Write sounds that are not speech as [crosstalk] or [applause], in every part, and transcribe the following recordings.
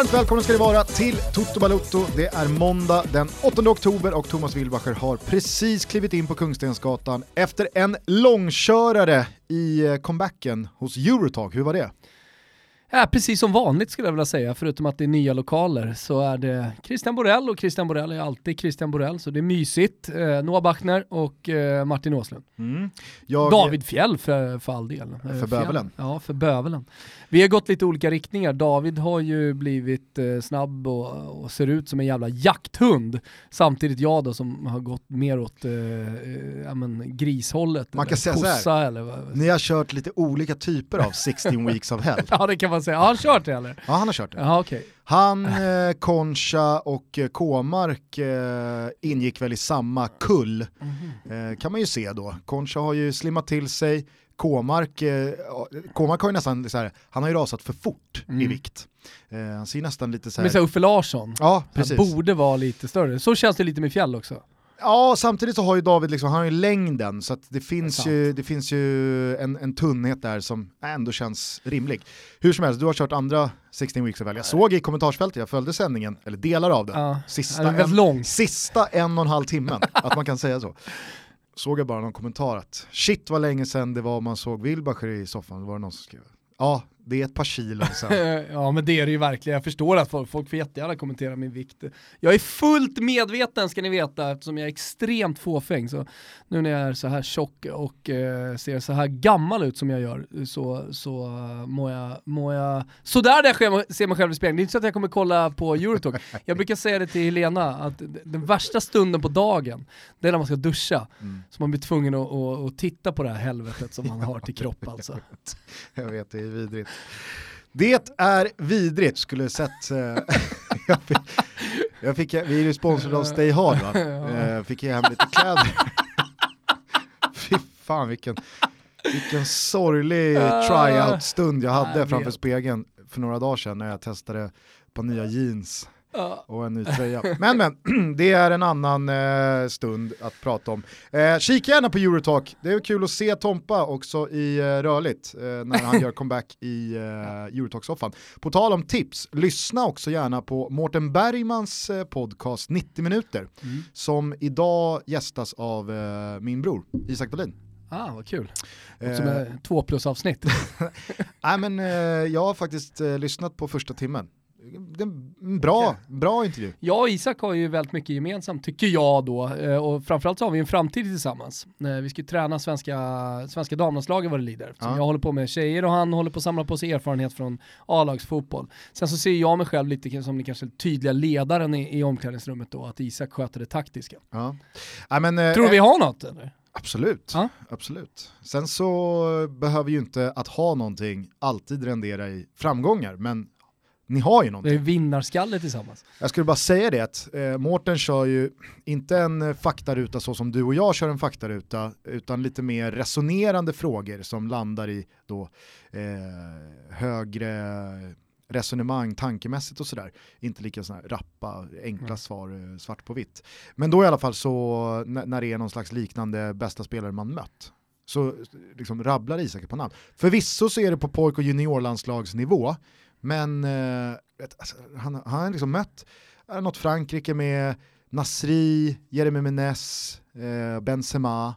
Varmt välkomna ska ni vara till Toto Balutto. Det är måndag den 8 oktober och Thomas Wilbacher har precis klivit in på Kungstensgatan efter en långkörare i eh, comebacken hos Eurotalk. Hur var det? Ja, precis som vanligt skulle jag vilja säga, förutom att det är nya lokaler så är det Christian Borell och Christian Borell är alltid Christian Borell, så det är mysigt. Eh, Noah Bachner och eh, Martin Åslund. Mm. Jag... David Fjell för, för all del. För bövelen. Ja, för bövelen. Vi har gått lite olika riktningar. David har ju blivit eh, snabb och, och, ser ut som en jävla jakthund. Samtidigt jag då som har gått mer åt eh, eh ja, men, grishållet. Man kan säga såhär, eller ni har kört lite olika typer av 16 [laughs] weeks of hell. ja det kan man säga. Har han kört det eller? Ja han har kört det. Aha, okay. Han, [laughs] eh, Concha och eh, Kåmark eh, ingick väl i samma kull, mm -hmm. eh, kan man ju se då. Concha har ju slimmat till sig, Kåmark, eh, Kåmark har ju nästan, så här, han har ju rasat för fort mm. i vikt. Eh, han ser nästan lite så här... Men så Uffe Larsson, ja, precis. han borde vara lite större. Så känns det lite med Fjäll också. Ja, samtidigt så har ju David liksom, han har ju längden så att det finns det ju, det finns ju en, en tunnhet där som ändå känns rimlig. Hur som helst, du har kört andra 16 weeks of Jag såg i kommentarsfältet, jag följde sändningen, eller delar av den, ja, sista, en, sista en och en halv timmen, att man kan säga så [laughs] såg jag bara någon kommentar att shit vad länge sedan det var man såg Wilbacher i soffan, var det någon som skrev. Ja, det är ett par kilo sen. [laughs] ja men det är det ju verkligen, jag förstår att folk, folk får jättegärna kommentera min vikt. Jag är fullt medveten ska ni veta eftersom jag är extremt fåfäng. Så nu när jag är så här tjock och eh, ser så här gammal ut som jag gör så, så uh, mår jag, mår jag sådär där jag ser mig själv i spegeln. Det är inte så att jag kommer kolla på Eurotalk. Jag brukar säga det till Helena att den värsta stunden på dagen det är när man ska duscha. Mm. Så man blir tvungen att, att, att, titta på det här helvetet som man har till kropp alltså. [laughs] jag vet, det är vidrigt. Det är vidrigt, skulle sett... Eh, [laughs] jag fick, jag fick, vi är ju sponsrade av Stay Hard va? [laughs] Jag eh, fick hem lite kläder. [laughs] Fy fan vilken, vilken sorglig tryout-stund jag hade framför spegeln för några dagar sedan när jag testade par nya jeans och en ny tröja. Men men, [clears throat] det är en annan eh, stund att prata om. Eh, kika gärna på Eurotalk, det är kul att se Tompa också i eh, rörligt eh, när han gör comeback i eh, Eurotalk-soffan. På tal om tips, lyssna också gärna på Mårten Bergmans eh, podcast 90 minuter mm. som idag gästas av eh, min bror Isak Dahlin. Ah, vad kul. Som eh, två plus avsnitt. [laughs] Nej men eh, jag har faktiskt eh, lyssnat på första timmen bra, bra intervju. Jag och Isak har ju väldigt mycket gemensamt tycker jag då eh, och framförallt så har vi en framtid tillsammans. Eh, vi ska ju träna svenska, svenska damlandslaget vad det lider. Ja. Jag håller på med tjejer och han håller på att samla på sig erfarenhet från A-lagsfotboll. Sen så ser jag mig själv lite som den kanske tydliga ledaren i, i omklädningsrummet då, att Isak sköter det taktiska. Ja. Ja, men, eh, Tror du vi har något eller? Absolut, ja. absolut. Sen så behöver ju inte att ha någonting alltid rendera i framgångar, men ni har ju någonting. Det är vinnarskalle tillsammans. Jag skulle bara säga det att eh, Mårten kör ju inte en eh, faktaruta så som du och jag kör en faktaruta, utan lite mer resonerande frågor som landar i då eh, högre resonemang tankemässigt och sådär. Inte lika sådana rappa, enkla mm. svar eh, svart på vitt. Men då i alla fall så när det är någon slags liknande bästa spelare man mött så liksom rabblar Isak på namn. Förvisso så är det på pojk och juniorlandslagsnivå, men eh, alltså, han, han har liksom mött eh, något Frankrike med Nasri, Jeremy Menez, eh, Benzema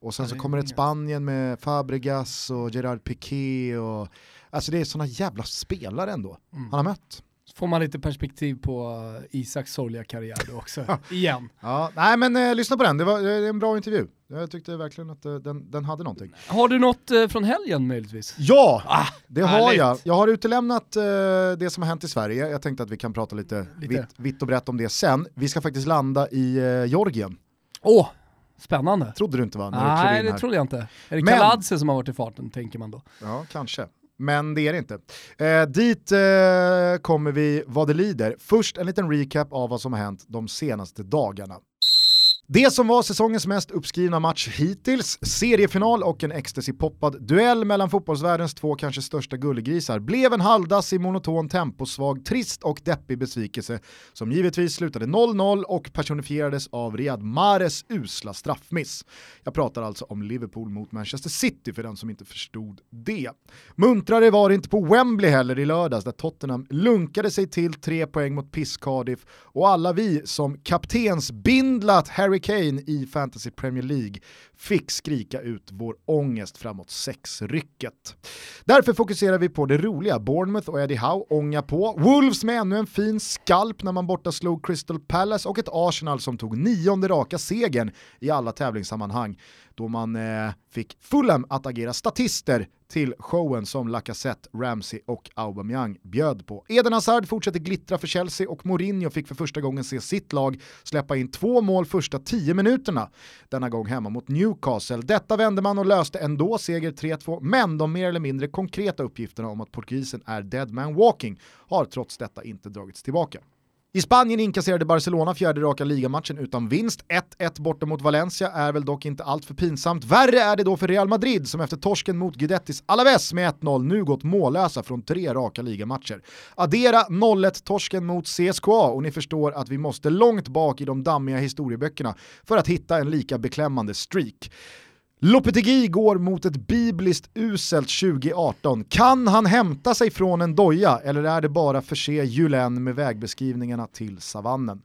och sen så kommer ett Spanien med Fabregas och Gerard Piqué och alltså det är sådana jävla spelare ändå mm. han har mött. Får man lite perspektiv på Isaks sorgliga karriär då också, [laughs] igen. Ja, nej men eh, lyssna på den, det var är en bra intervju. Jag tyckte verkligen att eh, den, den hade någonting. Har du något eh, från helgen möjligtvis? Ja, ah, det har jag. Jag har utelämnat eh, det som har hänt i Sverige. Jag tänkte att vi kan prata lite, lite. Vitt, vitt och brett om det sen. Vi ska faktiskt landa i eh, Georgien. Åh, oh, Spännande. Trodde du inte va? Nej, det trodde jag inte. Är det Men... Kaladze som har varit i farten, tänker man då? Ja, kanske men det är det inte. Eh, dit eh, kommer vi vad det lider. Först en liten recap av vad som har hänt de senaste dagarna. Det som var säsongens mest uppskrivna match hittills, seriefinal och en ecstasy-poppad duell mellan fotbollsvärldens två kanske största gullegrisar, blev en halvdassig, monoton, temposvag, trist och deppig besvikelse som givetvis slutade 0-0 och personifierades av Riyad Mahrez usla straffmiss. Jag pratar alltså om Liverpool mot Manchester City för den som inte förstod det. Muntrare var det inte på Wembley heller i lördags där Tottenham lunkade sig till tre poäng mot Piss Cardiff och alla vi som kaptensbindlat Harry Kane i Fantasy Premier League fick skrika ut vår ångest framåt sexrycket. Därför fokuserar vi på det roliga, Bournemouth och Eddie Howe ånga på, Wolves med ännu en fin skalp när man borta slog Crystal Palace och ett Arsenal som tog nionde raka segern i alla tävlingssammanhang då man eh, fick Fulham att agera statister till showen som Lacazette, Ramsey och Aubameyang bjöd på. Eden Hazard fortsätter glittra för Chelsea och Mourinho fick för första gången se sitt lag släppa in två mål första tio minuterna, denna gång hemma mot Newcastle. Detta vände man och löste ändå seger 3-2, men de mer eller mindre konkreta uppgifterna om att portugisen är dead man walking har trots detta inte dragits tillbaka. I Spanien inkasserade Barcelona fjärde raka ligamatchen utan vinst. 1-1 borta mot Valencia är väl dock inte allt för pinsamt. Värre är det då för Real Madrid som efter torsken mot Guidettis Alaves med 1-0 nu gått mållösa från tre raka ligamatcher. Addera 0-1-torsken mot CSKA och ni förstår att vi måste långt bak i de dammiga historieböckerna för att hitta en lika beklämmande streak. Lopetegui går mot ett bibliskt uselt 2018. Kan han hämta sig från en doja eller är det bara förse Julen med vägbeskrivningarna till savannen?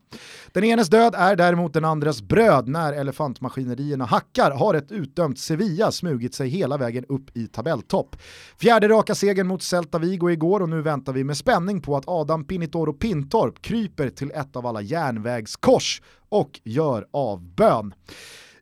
Den enes död är däremot den andres bröd när elefantmaskinerierna hackar har ett utdömt Sevilla smugit sig hela vägen upp i tabelltopp. Fjärde raka segern mot Celta Vigo igår och nu väntar vi med spänning på att Adam Pinitoro Pintorp kryper till ett av alla järnvägskors och gör avbön.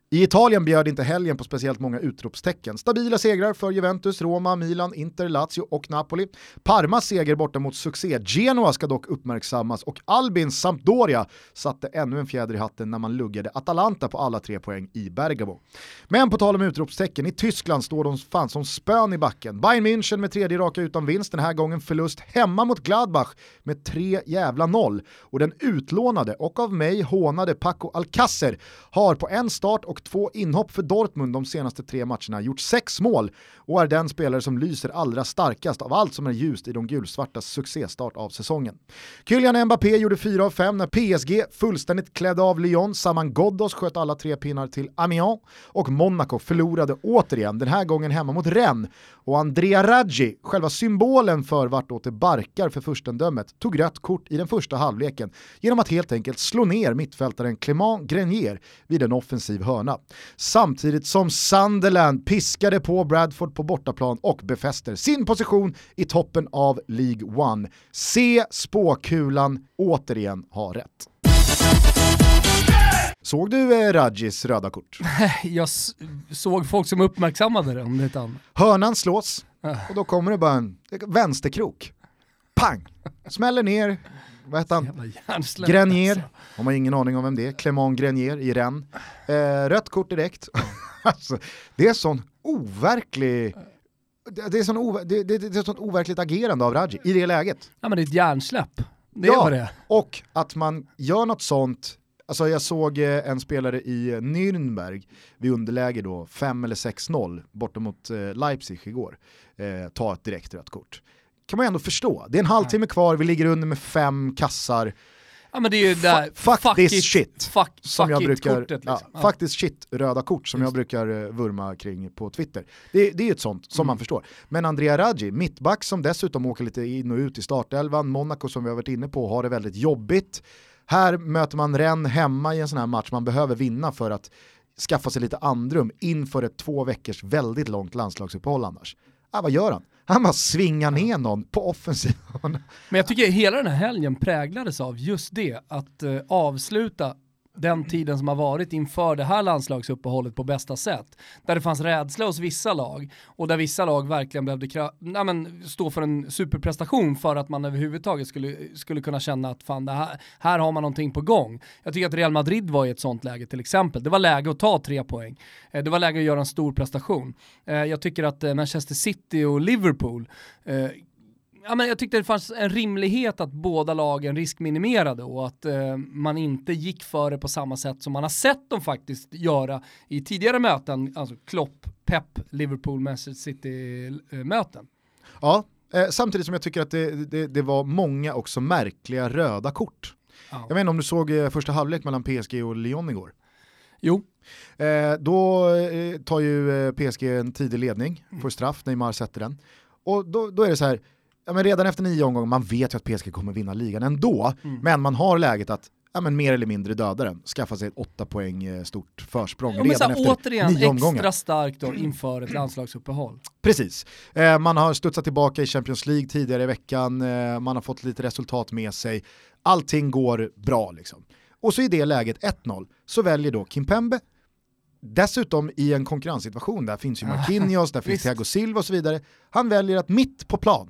I Italien bjöd inte helgen på speciellt många utropstecken. Stabila segrar för Juventus, Roma, Milan, Inter, Lazio och Napoli. Parmas seger borta mot succé Genoa ska dock uppmärksammas och Albins Sampdoria satte ännu en fjäder i hatten när man luggade Atalanta på alla tre poäng i Bergamo. Men på tal om utropstecken, i Tyskland står de fan som spön i backen. Bayern München med tredje raka utan vinst, den här gången förlust hemma mot Gladbach med tre jävla noll. Och den utlånade och av mig hånade Paco Alcacer har på en start och och två inhopp för Dortmund de senaste tre matcherna, gjort sex mål och är den spelare som lyser allra starkast av allt som är ljust i de gulsvartas succéstart av säsongen. Kylian Mbappé gjorde 4 av 5 när PSG fullständigt klädde av Lyon, Saman Ghoddos sköt alla tre pinnar till Amiens och Monaco förlorade återigen, den här gången hemma mot Rennes och Andrea Raggi, själva symbolen för vartåt det barkar för furstendömet, tog rött kort i den första halvleken genom att helt enkelt slå ner mittfältaren Clément Grenier vid en offensiv hörna. Samtidigt som Sunderland piskade på Bradford på bortaplan och befäster sin position i toppen av League One. Se spåkulan återigen ha rätt. Såg du eh, Rajis röda kort? [laughs] Jag såg folk som uppmärksammade det om det Hörnan slås och då kommer det bara en vänsterkrok. Pang! Smäller ner, vad heter han? Grenier, alltså. har man ingen aning om vem det är. Clément Grenier i Rennes. Eh, rött kort direkt. [laughs] alltså, det är sån overklig det är, sån ov det, det, det är sånt overkligt agerande av Raji i det läget. Ja men det är ett hjärnsläpp. Det ja, är det och att man gör något sånt Alltså jag såg eh, en spelare i Nürnberg vid underläge då, 5 eller 6-0 borta mot eh, Leipzig igår, eh, ta ett direkt rött kort. Kan man ju ändå förstå. Det är en halvtimme kvar, vi ligger under med fem kassar. Ja men det är ju där, fuck, fuck this it, shit. Fuck, som jag brukar, liksom. ja, ja. Fuck this shit, röda kort som Just. jag brukar vurma kring på Twitter. Det, det är ju ett sånt som mm. man förstår. Men Andrea Raggi, mittback som dessutom åker lite in och ut i startelvan, Monaco som vi har varit inne på har det väldigt jobbigt. Här möter man Rennes hemma i en sån här match man behöver vinna för att skaffa sig lite andrum inför ett två veckors väldigt långt landslagsuppehåll annars. Ah, vad gör han? Han bara svingar ner någon på offensiven. Men jag tycker hela den här helgen präglades av just det, att uh, avsluta den tiden som har varit inför det här landslagsuppehållet på bästa sätt. Där det fanns rädsla hos vissa lag och där vissa lag verkligen behövde nej men, stå för en superprestation för att man överhuvudtaget skulle, skulle kunna känna att fan, det här, här har man någonting på gång. Jag tycker att Real Madrid var i ett sånt läge till exempel. Det var läge att ta tre poäng. Eh, det var läge att göra en stor prestation. Eh, jag tycker att eh, Manchester City och Liverpool ja, men jag tyckte det fanns en rimlighet att båda lagen riskminimerade och att eh, man inte gick för det på samma sätt som man har sett dem faktiskt göra i tidigare möten, alltså Klopp, Pep, Liverpool, Manchester City-möten. Ja, eh, samtidigt som jag tycker att det, det, det var många också märkliga röda kort. Ja. Jag vet inte om du såg eh, första halvlek mellan PSG och Lyon igår? Jo. Eh, då eh, tar ju eh, PSG en tidig ledning, mm. får straff, Neymar sätter den. Och då, då är det så här, ja, men redan efter nio omgångar, man vet ju att PSG kommer vinna ligan ändå, mm. men man har läget att ja, men mer eller mindre döda den, skaffa sig ett åtta poäng eh, stort försprång ja, redan efter återigen, nio omgångar. extra starkt då inför ett landslagsuppehåll. Precis, eh, man har studsat tillbaka i Champions League tidigare i veckan, eh, man har fått lite resultat med sig, allting går bra liksom. Och så i det läget 1-0 så väljer då Kimpembe Dessutom i en konkurrenssituation, där finns ju [laughs] Marquinhos, där finns Thiago Silva och så vidare. Han väljer att mitt på plan,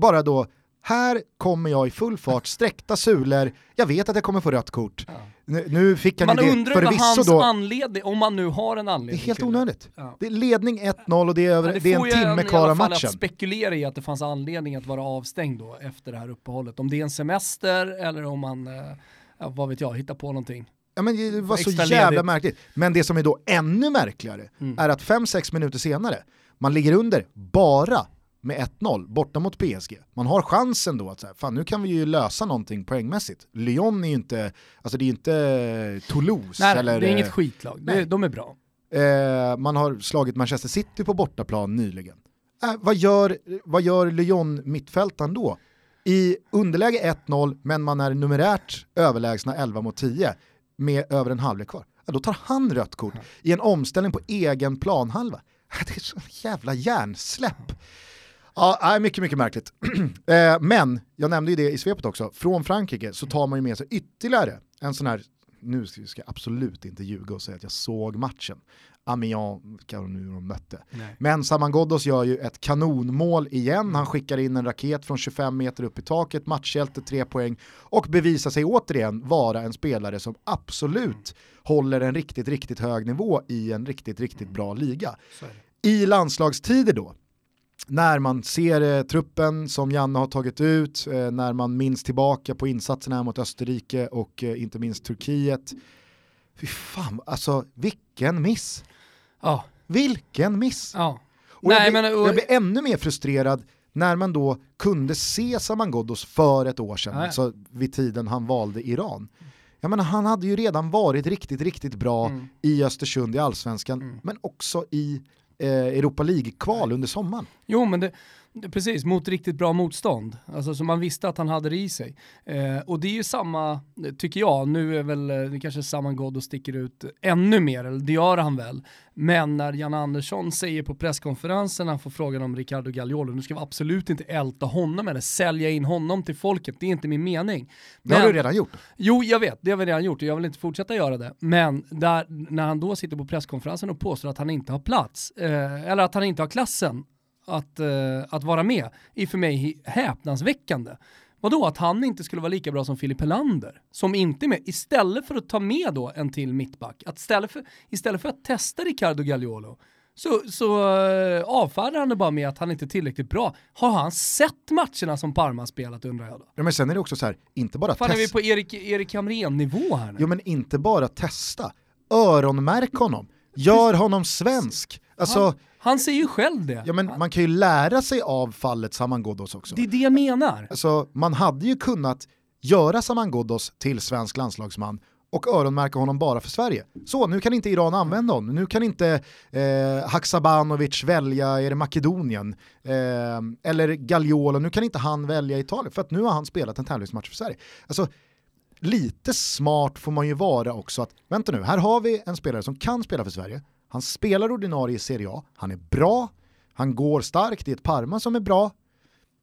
bara då, här kommer jag i full fart, sträckta sulor, jag vet att jag kommer få rött kort. Ja. Nu, nu, fick han man ju undrar vad hans då, anledning, om man nu har en anledning. Det är helt onödigt. Ja. Det är ledning 1-0 och det är, över, ja, det det är en timme kvar av matchen. att spekulera i att det fanns anledning att vara avstängd då efter det här uppehållet. Om det är en semester eller om man, eh, vad vet jag, hittar på någonting. Ja, men det var så jävla ledigt. märkligt. Men det som är då ännu märkligare mm. är att 5-6 minuter senare, man ligger under bara med 1-0 borta mot PSG. Man har chansen då att så här, fan nu kan vi ju lösa någonting poängmässigt. Lyon är ju inte, alltså det är inte Toulouse. Nej, eller, det är inget skitlag, nej. de är bra. Eh, man har slagit Manchester City på bortaplan nyligen. Eh, vad, gör, vad gör Lyon mittfältaren då? I underläge 1-0 men man är numerärt överlägsna 11 mot 10 med över en halvlek kvar. Ja, då tar han rött kort i en omställning på egen planhalva. [laughs] Det är så jävla hjärnsläpp. Ja, mycket, mycket märkligt. [clears throat] Eh, men, jag nämnde ju det i svepet också, från Frankrike så tar man ju med sig ytterligare en sån här, nu ska jag absolut inte ljuga och säga att jag såg matchen. Amiens, vilka nu de mötte. Nej. Men Saman Ghoddos gör ju ett kanonmål igen, han skickar in en raket från 25 meter upp i taket, matchhjälte, tre poäng och bevisar sig återigen vara en spelare som absolut mm. håller en riktigt, riktigt hög nivå i en riktigt, riktigt bra liga. I landslagstider då, när man ser eh, truppen som Janne har tagit ut, eh, när man minns tillbaka på insatserna mot Österrike och eh, inte minst Turkiet. Fy fan, alltså vilken miss. Ja. Vilken miss. Ja. Och Nej, jag, blir, men, och... jag blir ännu mer frustrerad när man då kunde se Saman Ghoddos för ett år sedan, alltså vid tiden han valde Iran. Jag menar, han hade ju redan varit riktigt, riktigt bra mm. i Östersund i allsvenskan, mm. men också i Eh, Europa League-kval under sommaren. Jo, men det, Precis, mot riktigt bra motstånd. Alltså så man visste att han hade det i sig. Eh, och det är ju samma, tycker jag, nu är väl, eh, det kanske Saman Ghoddo sticker ut ännu mer, eller det gör han väl. Men när Jan Andersson säger på presskonferensen, han får frågan om Ricardo Gagliolo, nu ska vi absolut inte älta honom eller sälja in honom till folket, det är inte min mening. Men, det har du redan gjort. Jo, jag vet, det har vi redan gjort och jag vill inte fortsätta göra det. Men där, när han då sitter på presskonferensen och påstår att han inte har plats, eh, eller att han inte har klassen, att, uh, att vara med är för mig häpnadsväckande. Vadå, att han inte skulle vara lika bra som Filip Helander, som inte är med, istället för att ta med då en till mittback, att istället för, istället för att testa Ricardo Gagliolo, så, så uh, avfärdar han det bara med att han inte är tillräckligt bra. Har han sett matcherna som Parma spelat undrar jag då? Ja men sen är det också så här, inte bara testa. Fan är vi på Erik, Erik Hamrén-nivå här nu? Jo men inte bara testa, öronmärk honom, gör honom svensk. Alltså, han, han säger ju själv det. Ja, men man kan ju lära sig av fallet Saman Ghoddos också. Det är det jag menar. Alltså, man hade ju kunnat göra Saman Ghoddos till svensk landslagsman och öronmärka honom bara för Sverige. Så, nu kan inte Iran använda honom. Nu kan inte eh, Haksabanovic välja, är det Makedonien? Eh, eller Gagliolo, nu kan inte han välja Italien för att nu har han spelat en tävlingsmatch för Sverige. Alltså, lite smart får man ju vara också att, vänta nu, här har vi en spelare som kan spela för Sverige, han spelar ordinarie i Serie A, han är bra, han går starkt i ett Parma som är bra.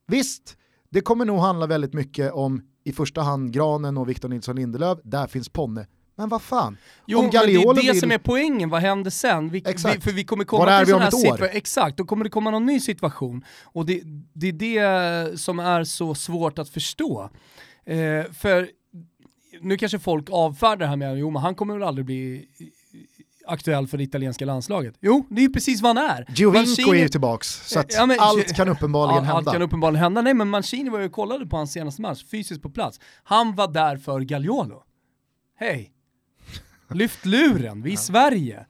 Visst, det kommer nog handla väldigt mycket om i första hand Granen och Victor Nilsson Lindelöf, där finns Ponne. Men vad fan? Jo, om Gagliolo men det är det vill... som är poängen, vad händer sen? Vi. Vi, för vi kommer komma Var är vi om ett år? Exakt, då kommer det komma någon ny situation. Och det, det är det som är så svårt att förstå. Eh, för nu kanske folk avfärdar det här med att han kommer väl aldrig bli aktuell för det italienska landslaget? Jo, det är ju precis vad han är. Giovinco Mancini- är ju tillbaks, så att Ja, men- allt kan uppenbarligen ja, hända. Allt kan uppenbarligen hända. Nej men Mancini var ju och kollade på hans senaste match, fysiskt på plats. Han var där för Gagliolo. Hej! Lyft luren, vi är i Sverige.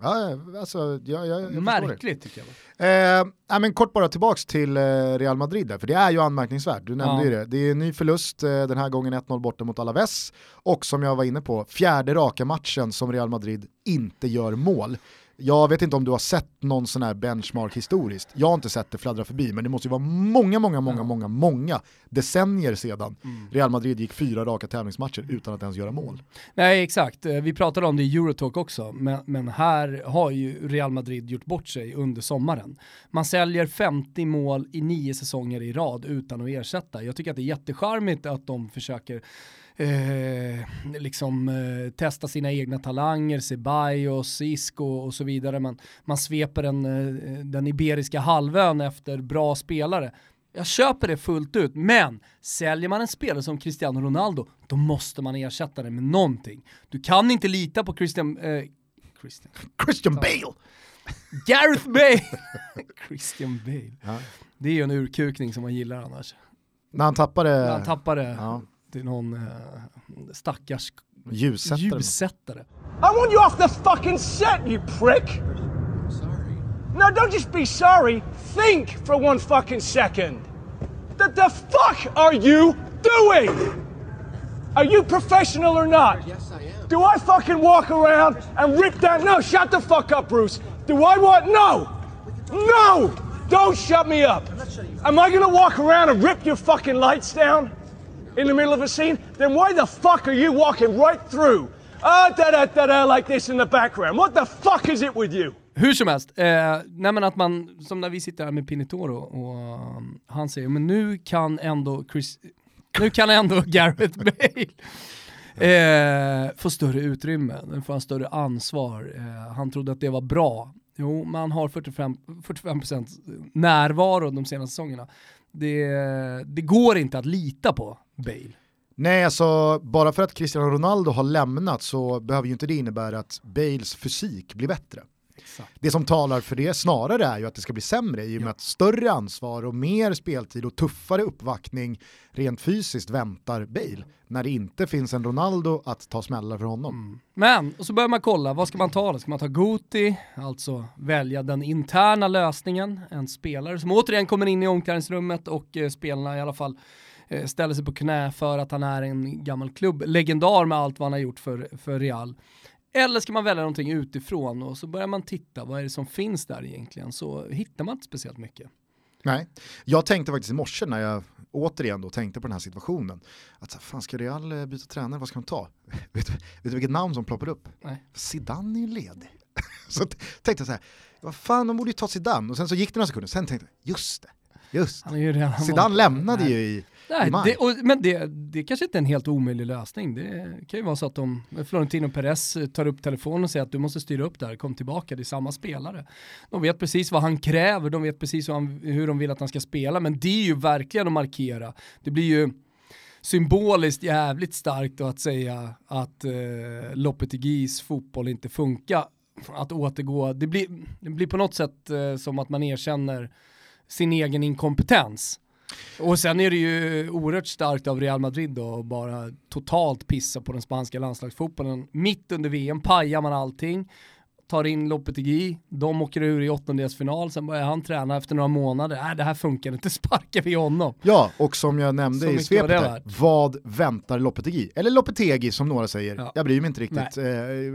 Ja, alltså, jag, jag, jag. Märkligt tycker jag. Eh, men kort bara tillbaks till eh, Real Madrid där, för det är ju anmärkningsvärt, du nämnde Ja. ju det. Det är en ny förlust, eh, den här gången 1-0 borta mot Alaves, och som jag var inne på, fjärde raka matchen som Real Madrid inte gör mål. Jag vet inte om du har sett någon sån här benchmark historiskt, jag har inte sett det fladdra förbi, men det måste ju vara många, många, många, många, många decennier sedan Mm. Real Madrid gick fyra raka tävlingsmatcher utan att ens göra mål. Nej exakt, Eh, vi pratade om det i Eurotalk också, men, men här har ju Real Madrid gjort bort sig under sommaren. Man säljer 50 mål i nio säsonger i rad utan att ersätta. Jag tycker att det är jättecharmigt att de försöker eh, liksom eh, testa sina egna talanger, Ceballos, Isco och så vidare. Man, man sveper den, eh, den iberiska halvön efter bra spelare. Jag köper det fullt ut, men säljer man en spelare som Cristiano Ronaldo, då måste man ersätta det med någonting. Du kan inte lita på Christian... Eh, Christian. Christian Bale! Gareth Bale! [laughs] Christian Bale. Ja. Det är ju en urkukning som man gillar annars. När han tappade När han tappade ja, till någon eh, stackars ljussättare. ljussättare. I want you off the fucking set, you prick! Sorry no, don't just be sorry. Think for one fucking second. The, the fuck are you doing? Are you professional or not? Yes, I am. Do I fucking walk around and rip down? No, shut the fuck up, Bruce. Do I want? No! No! Don't shut me up. Am I gonna walk around and rip your fucking lights down in the middle of a scene? Then why the fuck are you walking right through? Ah, da da da da, like this in the background. What the fuck is it with you? Hur som helst, eh, nej men att man, som när vi sitter här med Pinitoro och um, han säger, men nu kan ändå Chris, nu kan ändå [laughs] Gareth Bale eh, få större utrymme, nu får han större ansvar. Eh, han trodde att det var bra. Jo, man har 45, 45% närvaro de senaste säsongerna. Det, det går inte att lita på Bale. Nej, alltså bara för att Cristiano Ronaldo har lämnat så behöver ju inte det innebära att Bales fysik blir bättre. Det som talar för det snarare är ju att det ska bli sämre i och med att större ansvar och mer speltid och tuffare uppvaktning rent fysiskt väntar Bale när det inte finns en Ronaldo att ta smällar för honom. Men, och så börjar man kolla, vad ska man ta då? Ska man ta Guti, alltså välja den interna lösningen, en spelare som återigen kommer in i omklädningsrummet och eh, spelarna i alla fall ställer sig på knä för att han är en gammal klubblegendar med allt vad han har gjort för, för Real. Eller ska man välja någonting utifrån och så börjar man titta, vad är det som finns där egentligen? Så hittar man inte speciellt mycket. Nej, jag tänkte faktiskt i morse när jag återigen då tänkte på den här situationen att så, fan ska Real eh, byta tränare, vad ska de ta? [laughs] vet, du, vet du vilket namn som ploppar upp? Nej. Zidane är ju ledig. [laughs] så tänkte jag så här, vad fan de borde ju ta Zidane och sen så gick det några sekunder, sen tänkte jag, just det, just redan Zidane lämnade Nej. ju i Nej, det, och, men det, det kanske inte är en helt omöjlig lösning. Det kan ju vara så att de, Florentino Perez eh, tar upp telefonen och säger att du måste styra upp där, kom tillbaka, det är samma spelare. De vet precis vad han kräver, de vet precis hur, han, hur de vill att han ska spela, men det är ju verkligen att markera. Det blir ju symboliskt jävligt starkt att säga att eh, Lopetegis fotboll inte funkar. Att återgå, det blir, det blir på något sätt eh, som att man erkänner sin egen inkompetens. Och sen är det ju oerhört starkt av Real Madrid då att bara totalt pissa på den spanska landslagsfotbollen. Mitt under VM pajar man allting, tar in Lopetegui, de åker ur i åttondelsfinal, sen börjar han träna efter några månader. Äh, det här funkar inte, [laughs] sparkar vi honom. Ja, och som jag nämnde Så i svepet, värt. vad väntar Lopetegi? Eller Lopetegi som några säger, Ja. jag bryr mig inte riktigt, eh,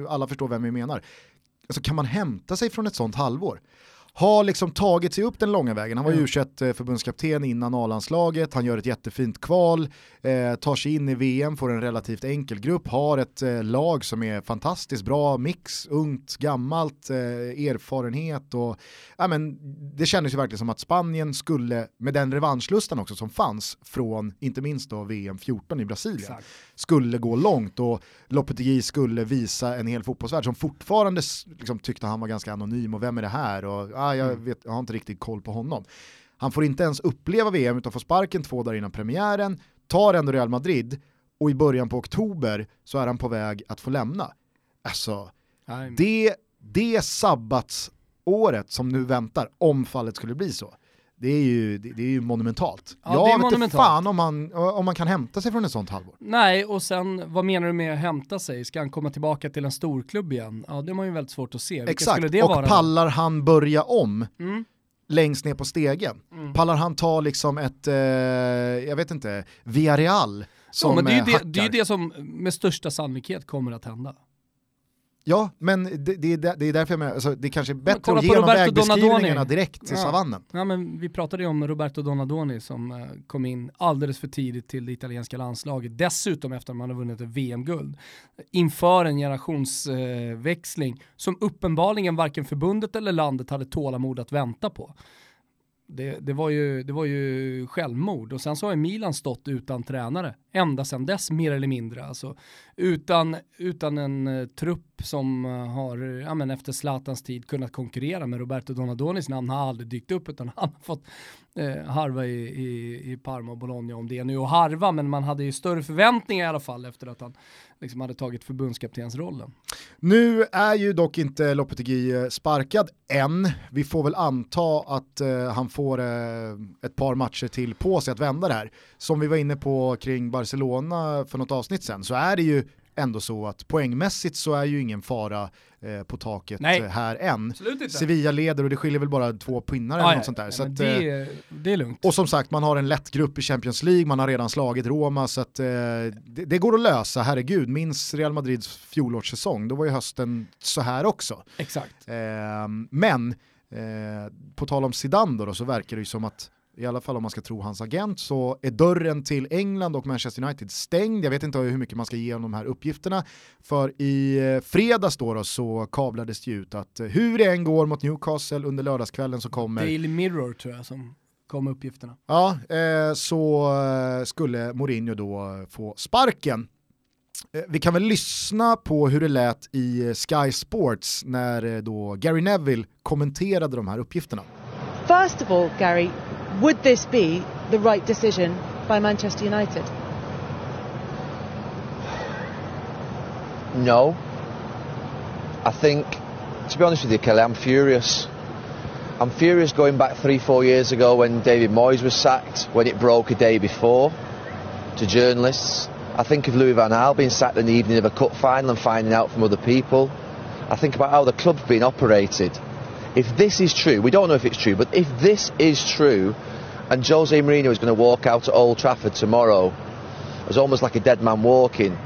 alla förstår vem vi menar. Alltså kan man hämta sig från ett sånt halvår? Har liksom tagit sig upp den långa vägen, han var ju u förbundskapten innan A-landslaget, han gör ett jättefint kval, eh, tar sig in i VM, får en relativt enkel grupp, har ett eh, lag som är fantastiskt bra, mix, ungt, gammalt, eh, erfarenhet och ja, men, det kändes ju verkligen som att Spanien skulle, med den revanschlustan också som fanns från inte minst då VM 14 i Brasilien, Exakt. Skulle gå långt och Lopetegui skulle visa en hel fotbollsvärld som fortfarande liksom, tyckte han var ganska anonym och vem är det här och ah, jag, vet, jag har inte riktigt koll på honom. Han får inte ens uppleva VM utan får sparken två dagar innan premiären, tar ändå Real Madrid och i början på oktober så är han på väg att få lämna. Alltså. Det, det sabbatsåret som nu väntar, om fallet skulle bli så, det är ju, det, det är ju monumentalt. Ja, jag vet monumentalt. fan om man, om man kan hämta sig från ett sånt halvår. Nej, och sen vad menar du med att hämta sig? Ska han komma tillbaka till en storklubb igen? Ja, det har man ju väldigt svårt att se. Vilka Exakt, och vara pallar han börja om? Mm längst ner på stegen. Mm. Pallar han ta liksom ett, eh, jag vet inte, Villarreal som ja, men det är ju det, det, är det som med största sannolikhet kommer att hända. Ja, men det, det, det är därför jag menar, alltså, det är kanske är bättre att ge de vägbeskrivningarna direkt till ja. savannen. Ja, men vi pratade ju om Roberto Donadoni som uh, kom in alldeles för tidigt till det italienska landslaget, dessutom efter att man har vunnit ett VM-guld. Inför en generationsväxling uh, som uppenbarligen varken förbundet eller landet hade tålamod att vänta på. Det, det, var ju, det var ju självmord och sen så har Milan stått utan tränare ända sedan dess mer eller mindre. Alltså, utan, utan en uh, trupp som uh, har, ja, men efter Zlatans tid kunnat konkurrera med Roberto Donadonis namn har aldrig dykt upp utan han har fått uh, harva i, i, i Parma och Bologna om det är nu och harva men man hade ju större förväntningar i alla fall efter att han liksom hade tagit förbundskaptensrollen. Nu är ju dock inte Lopetegui sparkad än. Vi får väl anta att han får ett par matcher till på sig att vända det här. Som vi var inne på kring Barcelona för något avsnitt sen så är det ju ändå så att poängmässigt så är ju ingen fara eh, på taket Nej, här än. Sevilla leder och det skiljer väl bara två pinnar eller något sånt där. Ja, så att, det, eh, det, är lugnt. Och som sagt, man har en lätt grupp i Champions League, man har redan slagit Roma så att eh, det, det, går att lösa, herregud. Minns Real Madrids fjolårssäsong, då var ju hösten så här också. Exakt. Eh, men, på tal om Zidane då, då så verkar det ju som att i alla fall om man ska tro hans agent, så är dörren till England och Manchester United stängd. Jag vet inte hur mycket man ska ge om de här uppgifterna. För i eh, fredags då, då så kablades det ut att eh, hur det än går mot Newcastle under lördagskvällen så kommer... Daily Mirror tror jag som kom uppgifterna. Ja, eh, så skulle Mourinho då få sparken. Vi kan väl lyssna på hur det lät i Sky Sports när då Gary Neville kommenterade de här uppgifterna. First of all, Gary, would this be the right decision by Manchester United? No. I think, to be honest with you, Kelly, I'm furious. I'm furious going back three, four years ago when David Moyes was sacked, when it broke a day before to journalists. I think of Louis Van Gaal being sacked in the evening of a cup final and finding out from other people. I think about how the club's been operated if this is true, we don't know if it's true, but if this is true, and Jose Mourinho is going to walk out at Old Trafford tomorrow as almost like a dead man walking,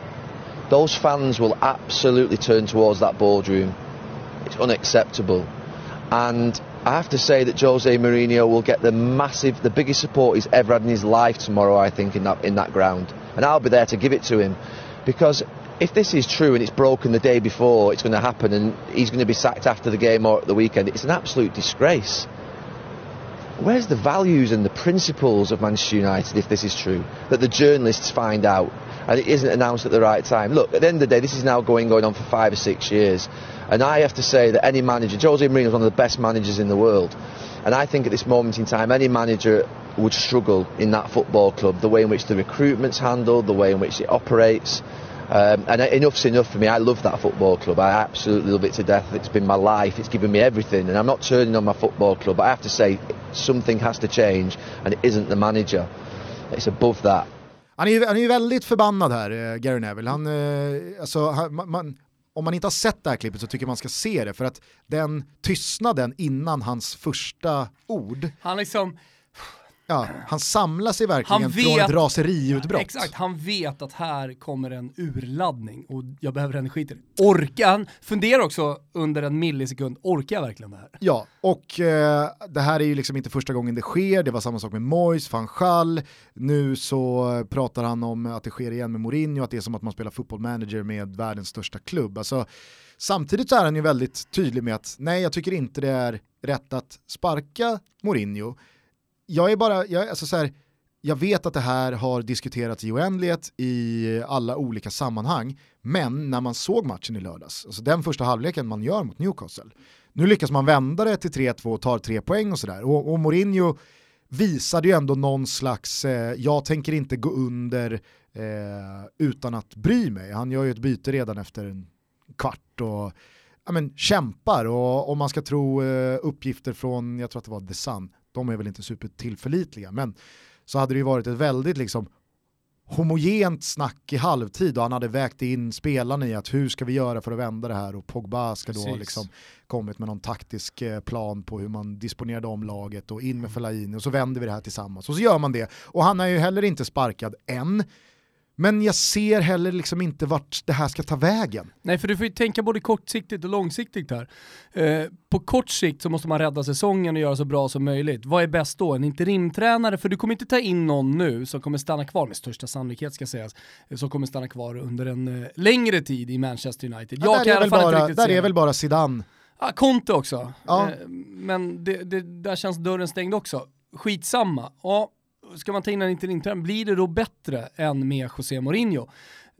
those fans will absolutely turn towards that boardroom. It's unacceptable. And I have to say that Jose Mourinho will get the massive, the biggest support he's ever had in his life tomorrow, I think, in that, in that ground. And I'll be there to give it to him. Because if this is true and it's broken the day before it's going to happen and he's going to be sacked after the game or at the weekend, it's an absolute disgrace. Where's the values and the principles of Manchester United if this is true? That the journalists find out and it isn't announced at the right time. Look, at the end of the day, this is now going going on for five or six years. And I have to say that any manager, Jose Mourinho is one of the best managers in the world. And I think at this moment in time, any manager would struggle in that football club, the way in which the recruitment's handled, the way in which it operates. Um, and enough's enough for me. I love that football club. I absolutely love it to death. It's been my life. It's given me everything. And I'm not turning on my football club. But I have to say, something has to change. And it isn't the manager. It's above that. Han är, han är väldigt förbannad här, eh, Gary Neville. Han, eh, alltså, han, man, om man inte har sett det här klippet så tycker man ska se det. För att den tystnaden innan hans första ord. Han liksom Ja, han samlar sig verkligen vet, från ett raseriutbrott. Exakt, han vet att här kommer en urladdning och jag behöver energi till det. Orkar han? Funderar också under en millisekund, orkar jag verkligen det här? Ja, och eh, det här är ju liksom inte första gången det sker, det var samma sak med Mois, van Schall, nu så pratar han om att det sker igen med Mourinho, att det är som att man spelar football manager med världens största klubb. Alltså, samtidigt så är han ju väldigt tydlig med att nej, jag tycker inte det är rätt att sparka Mourinho, jag är bara, jag, alltså så här, jag vet att det här har diskuterats i oändlighet i alla olika sammanhang, men när man såg matchen i lördags, alltså den första halvleken man gör mot Newcastle, nu lyckas man vända det till 3-2 och tar tre poäng och sådär. Och, och Mourinho visade ju ändå någon slags, eh, jag tänker inte gå under eh, utan att bry mig. Han gör ju ett byte redan efter en kvart och ja, men, kämpar och om man ska tro eh, uppgifter från, jag tror att det var The Sun, de är väl inte supertillförlitliga, men så hade det ju varit ett väldigt liksom homogent snack i halvtid och han hade vägt in spelarna i att hur ska vi göra för att vända det här och Pogba ska då Precis. liksom kommit med någon taktisk eh, plan på hur man disponerade om laget och in med mm. Fellaini och så vänder vi det här tillsammans och så gör man det. Och han är ju heller inte sparkad än, men jag ser heller liksom inte vart det här ska ta vägen. Nej, för du får ju tänka både kortsiktigt och långsiktigt här. Eh, på kort sikt så måste man rädda säsongen och göra så bra som möjligt. Vad är bäst då? En interimtränare? För du kommer inte ta in någon nu som kommer stanna kvar, med största sannolikhet ska sägas, som kommer stanna kvar under en eh, längre tid i Manchester United. Ja, där är, väl bara, där är väl bara Zidane. Ja, Conte också. Ja. Eh, men det, det, där känns dörren stängd också. Skitsamma. Ja, ska man ta in en interimtränare, blir det då bättre än med José Mourinho?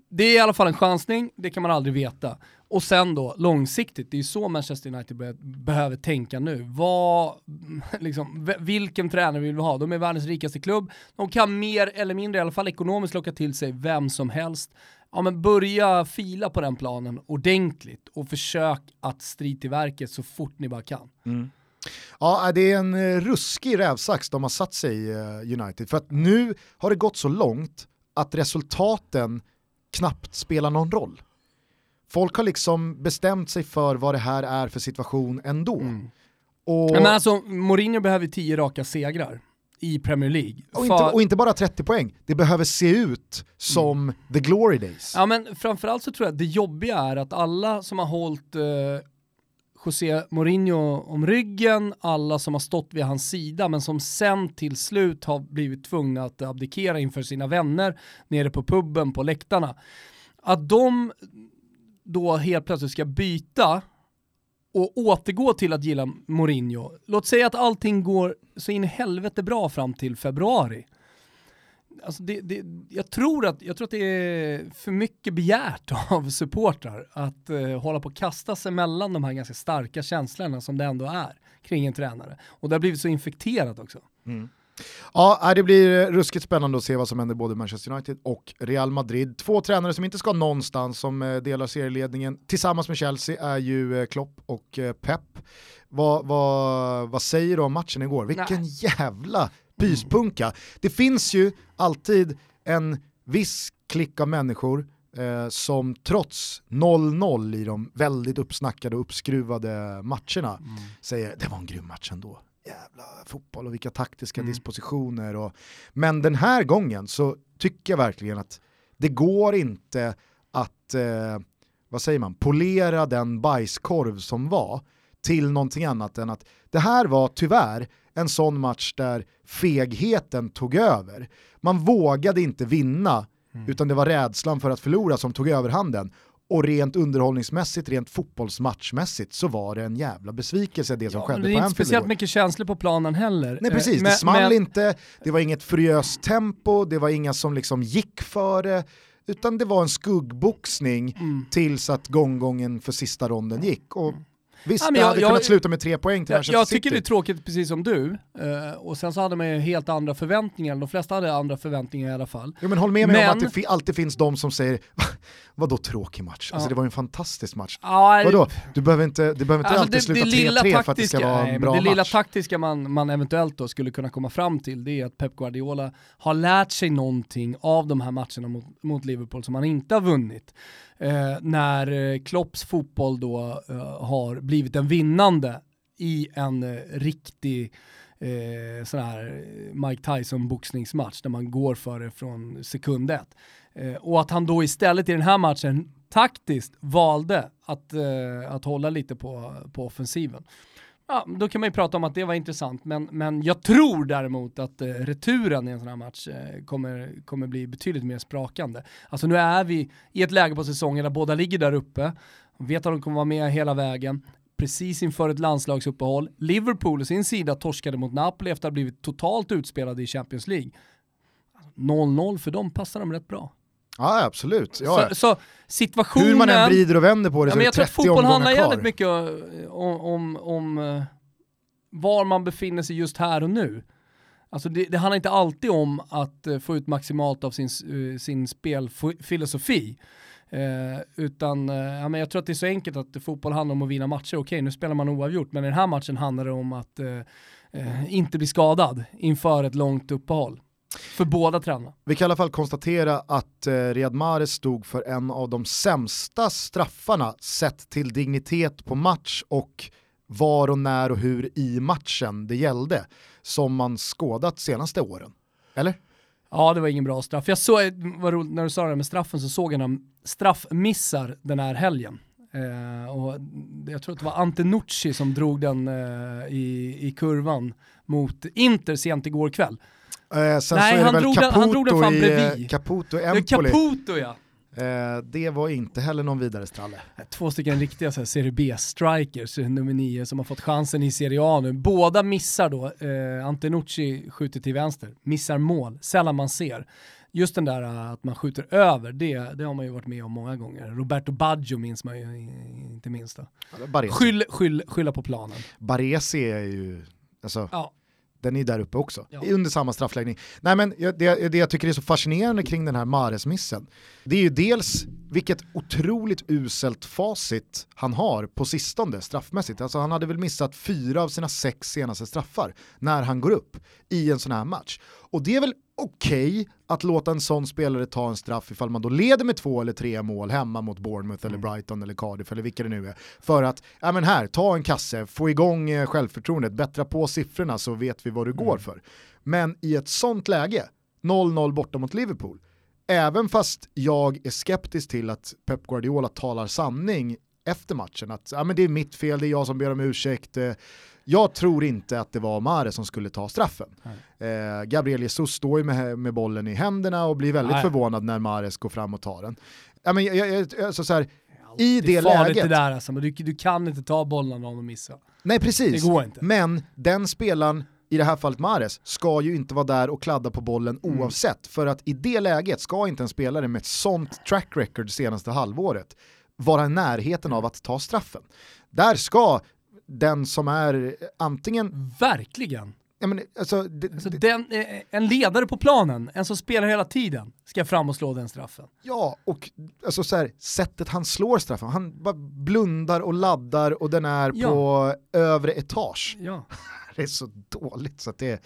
Det är i alla fall en chansning, det kan man aldrig veta. Och sen då långsiktigt, det är ju så Manchester United be behöver tänka nu. Vad, [laughs] liksom, vilken tränare vill vi ha? De är världens rikaste klubb, de kan mer eller mindre, i alla fall ekonomiskt, locka till sig vem som helst. Ja men börja fila på den planen ordentligt och försök att strid till verket så fort ni bara kan. Mm. Ja, det är en eh, ruskig rävsax de har satt sig i eh, United. För att nu har det gått så långt att resultaten knappt spelar någon roll. Folk har liksom bestämt sig för vad det här är för situation ändå. Mm. Och... Men alltså, Mourinho behöver tio raka segrar i Premier League. Och, inte, och inte, bara 30 poäng, det behöver se ut som mm. the glory days. Ja men framförallt så tror jag att det jobbiga är att alla som har hållit eh, José Mourinho om ryggen, alla som har stått vid hans sida men som sen till slut har blivit tvungna att abdikera inför sina vänner nere på puben på läktarna. Att de då helt plötsligt ska byta och återgå till att gilla Mourinho. Låt säga att allting går så in i helvete bra fram till februari alltså det, det, jag, tror att, jag tror att det är för mycket begärt [laughs] av supportrar att eh, hålla på att kasta sig mellan de här ganska starka känslorna som det ändå är kring en tränare. Och det har blivit så infekterat också. Mm. Ja, det blir ruskigt spännande att se vad som händer både Manchester United och Real Madrid. Två tränare som inte ska någonstans som eh, delar serieledningen tillsammans med Chelsea är ju eh, Klopp och eh, Pep. Vad, vad, vad säger du om matchen igår? Vilken Nej. jävla pyspunka. Det finns ju alltid en viss klick av människor eh, som trots 0-0 i de väldigt uppsnackade och uppskruvade matcherna mm. säger det var en grym match ändå. Jävla fotboll och vilka taktiska mm. dispositioner. Och, men den här gången så tycker jag verkligen att det går inte att, eh, vad säger man, polera den bajskorv som var till någonting annat än att det här var tyvärr en sån match där fegheten tog över. Man vågade inte vinna, mm. utan det var rädslan för att förlora som tog överhanden. Och rent underhållningsmässigt, rent fotbollsmatchmässigt så var det en jävla besvikelse det som ja, skedde på Anfield. Det är inte speciellt igår. mycket känslor på planen heller. Nej precis, men, det small men... inte, det var inget furiöst tempo, det var inga som liksom gick för det utan det var en skuggboxning mm. tills att gånggången för sista ronden gick. Och mm. Visst, ja, det hade jag, kunnat sluta med tre poäng till jag, jag tycker det är tråkigt precis som du, uh, och sen så hade man ju helt andra förväntningar, de flesta hade andra förväntningar i alla fall. Jo men håll med mig men... om att det alltid finns de som säger, vadå tråkig match? Alltså det var ju en fantastisk match. Ja, vadå, du behöver inte, du behöver inte alltså, alltid det, sluta 3-3 för att det ska vara en bra det match. Det lilla taktiska man, man eventuellt då skulle kunna komma fram till, det är att Pep Guardiola har lärt sig någonting av de här matcherna mot, mot Liverpool som han inte har vunnit eh, när eh, Klopps fotboll då eh, har blivit en vinnande i en eh, riktig eh, sån här eh, Mike Tyson boxningsmatch där man går för det från sekund ett. Eh, och att han då istället i den här matchen taktiskt valde att, eh, att hålla lite på, på offensiven. Ja, då kan man ju prata om att det var intressant, men, men jag tror däremot att eh, returen i en sån här match eh, kommer, kommer bli betydligt mer sprakande. Alltså nu är vi i ett läge på säsongen där båda ligger där uppe, vet att de kommer vara med hela vägen, precis inför ett landslagsuppehåll. Liverpool sin sida torskade mot Napoli efter att ha blivit totalt utspelade i Champions League. Alltså, 0-0 för dem passar de rätt bra. Ja absolut. Ja. Så, så, situationen... Hur man än vrider och vänder på det ja, så är det 30 omgångar kvar. Jag tror att fotboll handlar jävligt mycket om, om, om uh, var man befinner sig just här och nu. Alltså det, det handlar inte alltid om att uh, få ut maximalt av sin, uh, sin spelfilosofi. Eh, utan eh, ja, men jag tror att det är så enkelt att fotboll handlar om att vinna matcher. Okej, nu spelar man oavgjort, men i den här matchen handlar det om att eh, eh, inte bli skadad inför ett långt uppehåll. För båda tränarna. Vi kan i alla fall konstatera att eh, Riyad Mahrez stod för en av de sämsta straffarna sett till dignitet på match och var och när och hur i matchen det gällde som man skådat senaste åren. Eller? Ja, det var ingen bra straff. Jag såg, vad roligt, när du sa det med straffen så såg jag några straffmissar den här helgen. Eh, och jag tror att det var Ante Nucci som drog den eh, i, i kurvan mot Inter sent igår kväll. Eh, sen Nej, så är han, det väl Caputo, den, han drog den fan bredvid. I, Caputo Empoli. Ja, Caputo ja. Eh, det var inte heller någon vidare stralle. Två stycken riktiga så här, Serie B-strikers, nummer nio, som har fått chansen i Serie A nu. Båda missar då, eh, Antenucci skjuter till vänster, missar mål, sällan man ser. Just den där uh, att man skjuter över, det, det har man ju varit med om många gånger. Roberto Baggio minns man ju inte minst. Då. Skyll, skyll, skylla på planen. Baresi är ju, alltså, ja den är där uppe också, ja. under samma straffläggning. Nej men det, det jag tycker är så fascinerande kring den här Mares-missen, det är ju dels vilket otroligt uselt facit han har på sistone straffmässigt. Alltså han hade väl missat fyra av sina sex senaste straffar när han går upp i en sån här match. Och det är väl okej okay att låta en sån spelare ta en straff ifall man då leder med två eller tre mål hemma mot Bournemouth eller mm. Brighton eller Cardiff eller vilka det nu är. För att, ja men här, ta en kasse, få igång eh, självförtroendet, bättra på siffrorna så vet vi vad du går mm. för. Men i ett sånt läge, 0-0 borta mot Liverpool, även fast jag är skeptisk till att Pep Guardiola talar sanning efter matchen, att ja, men det är mitt fel, det är jag som ber om ursäkt, eh, jag tror inte att det var Mare som skulle ta straffen. Eh, Gabriel Jesus står ju med, med bollen i händerna och blir väldigt Nej. förvånad när Mares går fram och tar den. Ja, men, jag, jag, alltså, så här, i det, det läget... Det där alltså, men du, du kan inte ta bollen om de missar. Nej precis, det går inte. men den spelaren i det här fallet Mares, ska ju inte vara där och kladda på bollen mm. oavsett. För att i det läget ska inte en spelare med ett sånt track record senaste halvåret vara i närheten av att ta straffen. Där ska den som är antingen... Verkligen. Ja, men, alltså, det, alltså den, eh, en ledare på planen, en som spelar hela tiden, ska fram och slå den straffen. Ja, och alltså, så här, sättet han slår straffen, han bara blundar och laddar och den är ja. på övre etage. Ja. [laughs] det är så dåligt så att det är...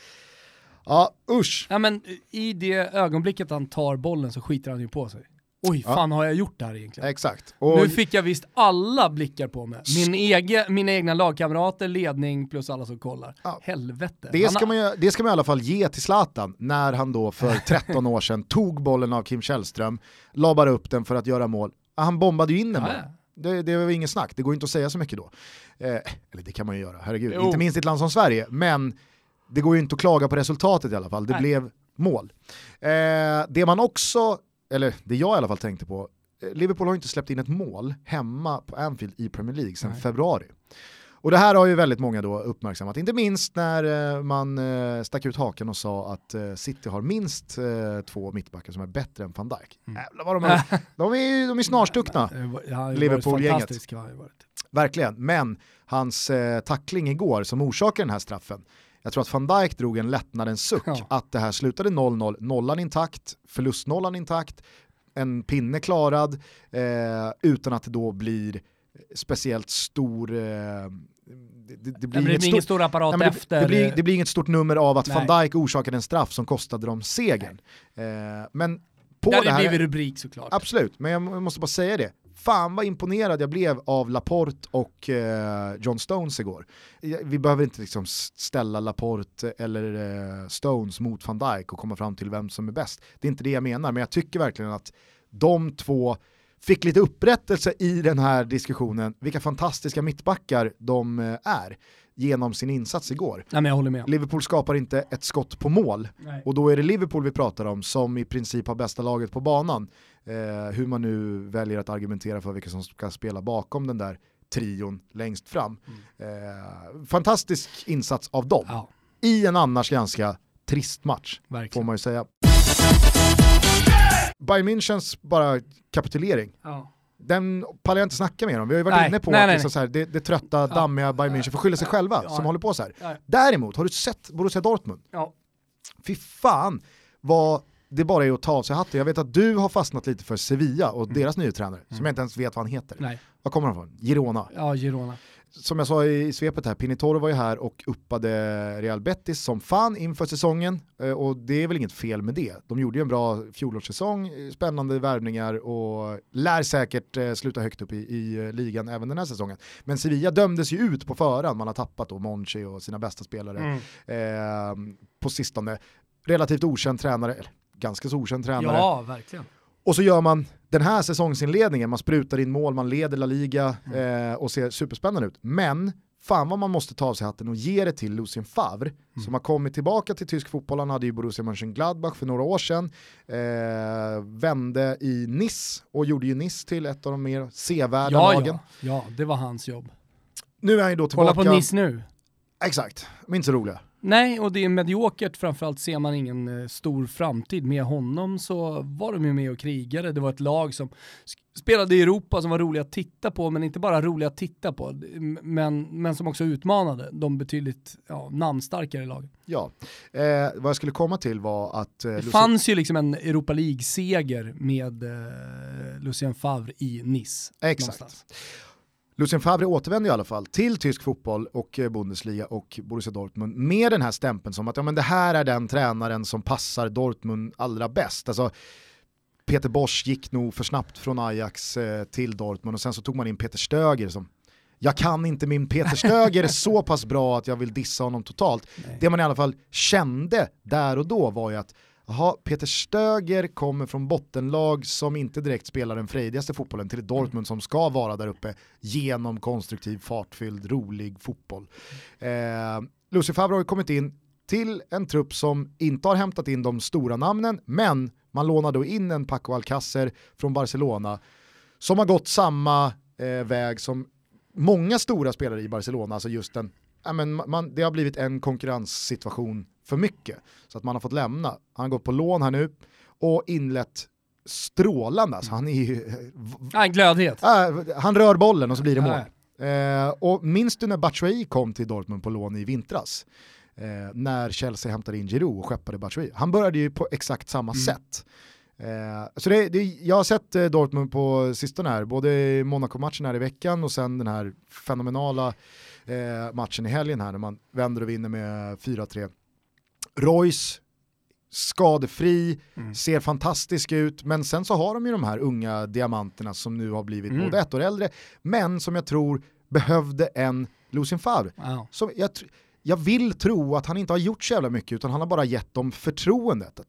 Ja, usch. Ja, men I det ögonblicket han tar bollen så skiter han ju på sig. Oj, ja. fan har jag gjort det här egentligen? Exakt. Och... Nu fick jag visst alla blickar på mig. Min ege, mina egna lagkamrater, ledning plus alla som kollar. Ja. Helvete. Det ska, man ju, det ska man i alla fall ge till Zlatan när han då för [laughs] 13 år sedan tog bollen av Kim Källström, labar upp den för att göra mål. Han bombade ju in den ja, bara. Det, det var inget snack, det går inte att säga så mycket då. Eh, eller det kan man ju göra, herregud. Jo. Inte minst i ett land som Sverige, men det går ju inte att klaga på resultatet i alla fall. Det Nej. blev mål. Eh, det man också eller det jag i alla fall tänkte på, eh, Liverpool har inte släppt in ett mål hemma på Anfield i Premier League sedan Nej. februari. Och det här har ju väldigt många då uppmärksammat, inte minst när eh, man eh, stack ut haken och sa att City har minst två mittbackar som är bättre än van Dijk. Mm. Jävlar vad de, är, [laughs] de, är, de är snarstuckna, Liverpool-gänget. Verkligen, men hans tackling igår som orsakar den här straffen, jag tror att van Dijk drog en lättnadens suck ja. att det här slutade 0-0, nollan intakt, förlustnollan intakt, en pinne klarad eh, utan att det då blir speciellt stor eh, det, det, det, blir, det ingen stor apparat nej, efter. Det, blir, det blir inget stort nummer av att nej. van Dijk orsakade en straff som kostade dem segern. Eh, men på det, det här... blivit rubrik såklart. Absolut, men jag måste bara säga det fan vad imponerad jag blev av Laporte och eh, John Stones igår. Vi behöver inte liksom ställa Laporte eller eh, Stones mot van Dijk och komma fram till vem som är bäst. Det är inte det jag menar, men jag tycker verkligen att de två fick lite upprättelse i den här diskussionen, vilka fantastiska mittbackar de eh, är genom sin insats igår. Ja, men jag håller med. Liverpool skapar inte ett skott på mål Nej. och då är det Liverpool vi pratar om som i princip har bästa laget på banan. Eh, hur man nu väljer att argumentera för vilka som ska spela bakom den där trion längst fram. Mm. Eh, fantastisk insats av dem ja. i en annars ganska trist match, Verkligen. får man ju säga. Bayern Münchens bara kapitulering. Ja den pallar jag inte snacka mer om. Vi har ju varit nej, inne på nej, nej, liksom här, det, det trötta, dammiga Bayern München får skylla sig själva ja, som håller på så här. Däremot, har du sett Borussia Dortmund? Ja. Fy fan vad det bara är att ta av sig hatten. Jag vet att du har fastnat lite för Sevilla och Mm. deras nya tränare, som jag inte ens vet vad han heter. Nej, Vad kommer han från? Girona. ja Girona. Som jag sa i svepet här, Pinitoro var ju här och uppade Real Betis som fan inför säsongen eh, och det är väl inget fel med det. De gjorde ju en bra fjolårssäsong, eh, spännande värvningar och lär säkert eh, sluta högt upp i, i ligan även den här säsongen. Men Sevilla dömdes ju ut på förhand, man har tappat då Monchi och sina bästa spelare Mm. eh, på sistone. Relativt okänd tränare, ganska så okänd tränare. Ja, verkligen. Och så gör man den här säsongsinledningen, man sprutar in mål, man leder La Liga eh, och ser superspännande ut. Men fan vad man måste ta av sig hatten och ge det till Lucien Favre som har kommit tillbaka till tysk fotboll. Han hade ju Borussia Mönchengladbach för några år sedan, eh, vände i Nice och gjorde ju Nice till ett av de mer sevärda Ja, lagen. ja, ja, det var hans jobb. Nu är han ju då tillbaka. Kolla på Nice nu. Exakt, de är inte så roliga. Nej, och det är mediokert, framförallt ser man ingen eh, stor framtid. Med honom så var de ju med och krigade, det var ett lag som spelade i Europa som var roliga att titta på, men inte bara roliga att titta på, men, men som också utmanade de betydligt ja, namnstarkare lagen. Ja, eh, vad jag skulle komma till var att... Eh, Det Lucien- fanns ju liksom en Europa League-seger med eh, Lucien Favre i Nice. Exakt. någonstans. Lucien Favre återvänder i alla fall till tysk fotboll och eh, Bundesliga och Borussia Dortmund med den här stämpeln som att ja, men det här är den tränaren som passar Dortmund allra bäst. Alltså, Peter Bosch gick nog för snabbt från Ajax eh, till Dortmund och sen så tog man in Peter Stöger som jag kan inte min Peter Stöger så pass bra att jag vill dissa honom totalt. Nej. Det man i alla fall kände där och då var ju att Jaha, Peter Stöger kommer från bottenlag som inte direkt spelar den frejdigaste fotbollen till Dortmund som ska vara där uppe genom konstruktiv, fartfylld, rolig fotboll. Eh, Lucy Favre har kommit in till en trupp som inte har hämtat in de stora namnen, men man lånar då in en Paco Alcacer från Barcelona som har gått samma eh, väg som många stora spelare i Barcelona, alltså just den, ja, men man, det har blivit en konkurrenssituation för mycket. Så att man har fått lämna. Han gått på lån här nu och inlett strålande. Alltså, han är ju, Nej, glödhet. äh, han rör bollen och så blir det mål. Eh, och minns du när Batshuayi kom till Dortmund på lån i vintras? Eh, när Chelsea hämtade in Giroud och skeppade Batshuayi. Han började ju på exakt samma sätt. Eh, så det, det, jag har sett eh, Dortmund på sistone här, både Monaco-matchen här i veckan och sen den här fenomenala eh, matchen i helgen här när man vänder och vinner med 4-3. Royce, skadefri, Mm. ser fantastisk ut, men sen så har de ju de här unga diamanterna som nu har blivit Mm. både ett år äldre, men som jag tror behövde en Lucien Favre. Ja. Så jag, jag vill tro att han inte har gjort så jävla mycket, utan han har bara gett dem förtroendet.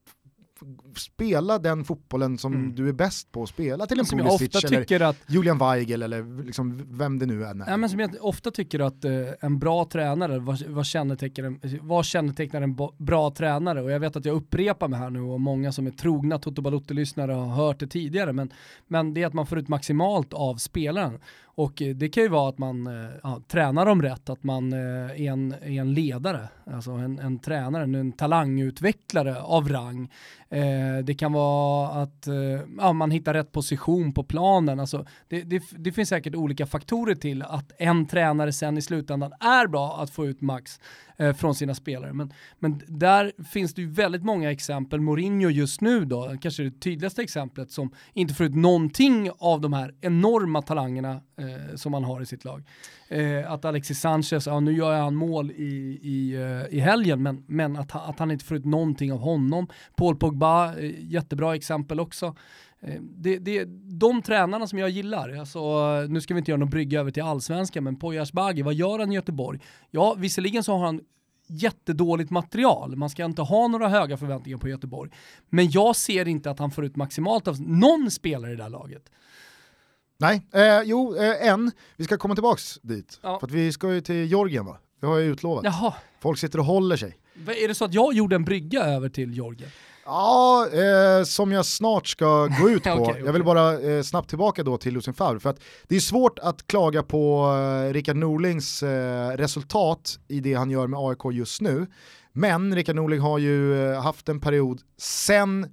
Spela den fotbollen som Mm. du är bäst på att spela till en Som Pulisic eller att Julian Weigel eller liksom vem det nu är. Ja, men som jag ofta tycker att eh, en bra tränare, vad, vad, kännetecknar en, vad kännetecknar en bra tränare? Och jag vet att jag upprepar mig här nu och många som är trogna Toto Balotto-lyssnare har hört det tidigare, men, men det är att man får ut maximalt av spelaren. Och eh, det kan ju vara att man eh, ja, tränar dem rätt, att man eh, är, en, är en ledare, alltså en, en tränare, en talangutvecklare av rang. Eh, det kan vara att ja, man hittar rätt position på planen. Alltså, det, det, det finns säkert olika faktorer till att en tränare sen i slutändan är bra att få ut max eh, från sina spelare. Men, men där finns det ju väldigt många exempel. Mourinho just nu då, kanske det tydligaste exemplet som inte får ut någonting av de här enorma talangerna eh, som han har i sitt lag. Eh, att Alexis Sanchez, ja nu gör han mål i, i, eh, i helgen, men, men att, att han inte får ut någonting av honom. Paul Pogba, eh, jättebra exempel också. Eh, Det, det de tränarna som jag gillar. Alltså, nu ska vi inte göra någon brygga över till allsvenskan, men Poya Asbaghi, vad gör han i Göteborg? Ja, visserligen så har han jättedåligt material, man ska inte ha några höga förväntningar på Göteborg. Men jag ser inte att han får ut maximalt av någon spelare i det här laget. Nej, eh, jo, eh, en. Vi ska komma tillbaks dit. Ja. För vi ska ju till Georgien va? Det har jag utlovat. Jaha, Folk sitter och håller sig. är det så att jag gjorde en brygga över till Georgien? Ja, eh, som jag snart ska gå ut [laughs] på. Okej, okej. Jag vill bara eh, snabbt tillbaka då till Lucien Favre. För att det är svårt att klaga på eh, Rickard Norlings eh, resultat i det han gör med AIK just nu. Men Rickard Norling har ju eh, haft en period sen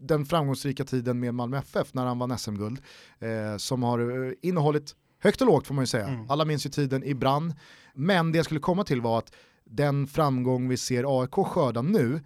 den framgångsrika tiden med Malmö FF när han vann SM-guld eh, som har eh, innehållit högt och lågt får man ju säga. Mm. Alla minns ju tiden i brann. Men det jag skulle komma till var att den framgång vi ser AIK skörda nu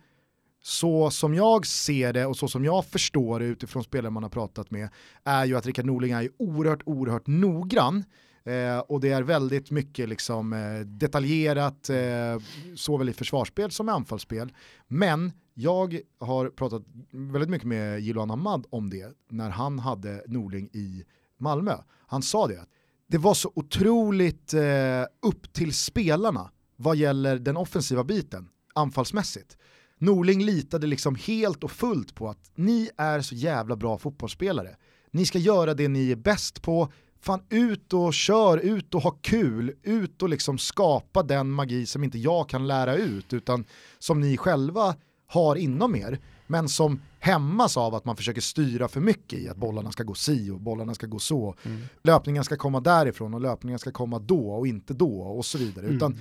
så som jag ser det och så som jag förstår det utifrån spelare man har pratat med är ju att Rickard Norling är oerhört, oerhört noggrann eh, och det är väldigt mycket liksom, eh, detaljerat eh, såväl i försvarsspel som i anfallsspel. Men jag har pratat väldigt mycket med Jiloan Ahmad om det när han hade Norling i Malmö. Han sa det, det var så otroligt eh, upp till spelarna vad gäller den offensiva biten, anfallsmässigt. Norling litade liksom helt och fullt på att ni är så jävla bra fotbollsspelare. Ni ska göra det ni är bäst på, fan ut och kör, ut och ha kul, ut och liksom skapa den magi som inte jag kan lära ut utan som ni själva har inom er men som hämmas av att man försöker styra för mycket i att bollarna ska gå si och bollarna ska gå så. Mm. Löpningen ska komma därifrån och löpningen ska komma då och inte då och så vidare. Mm. Utan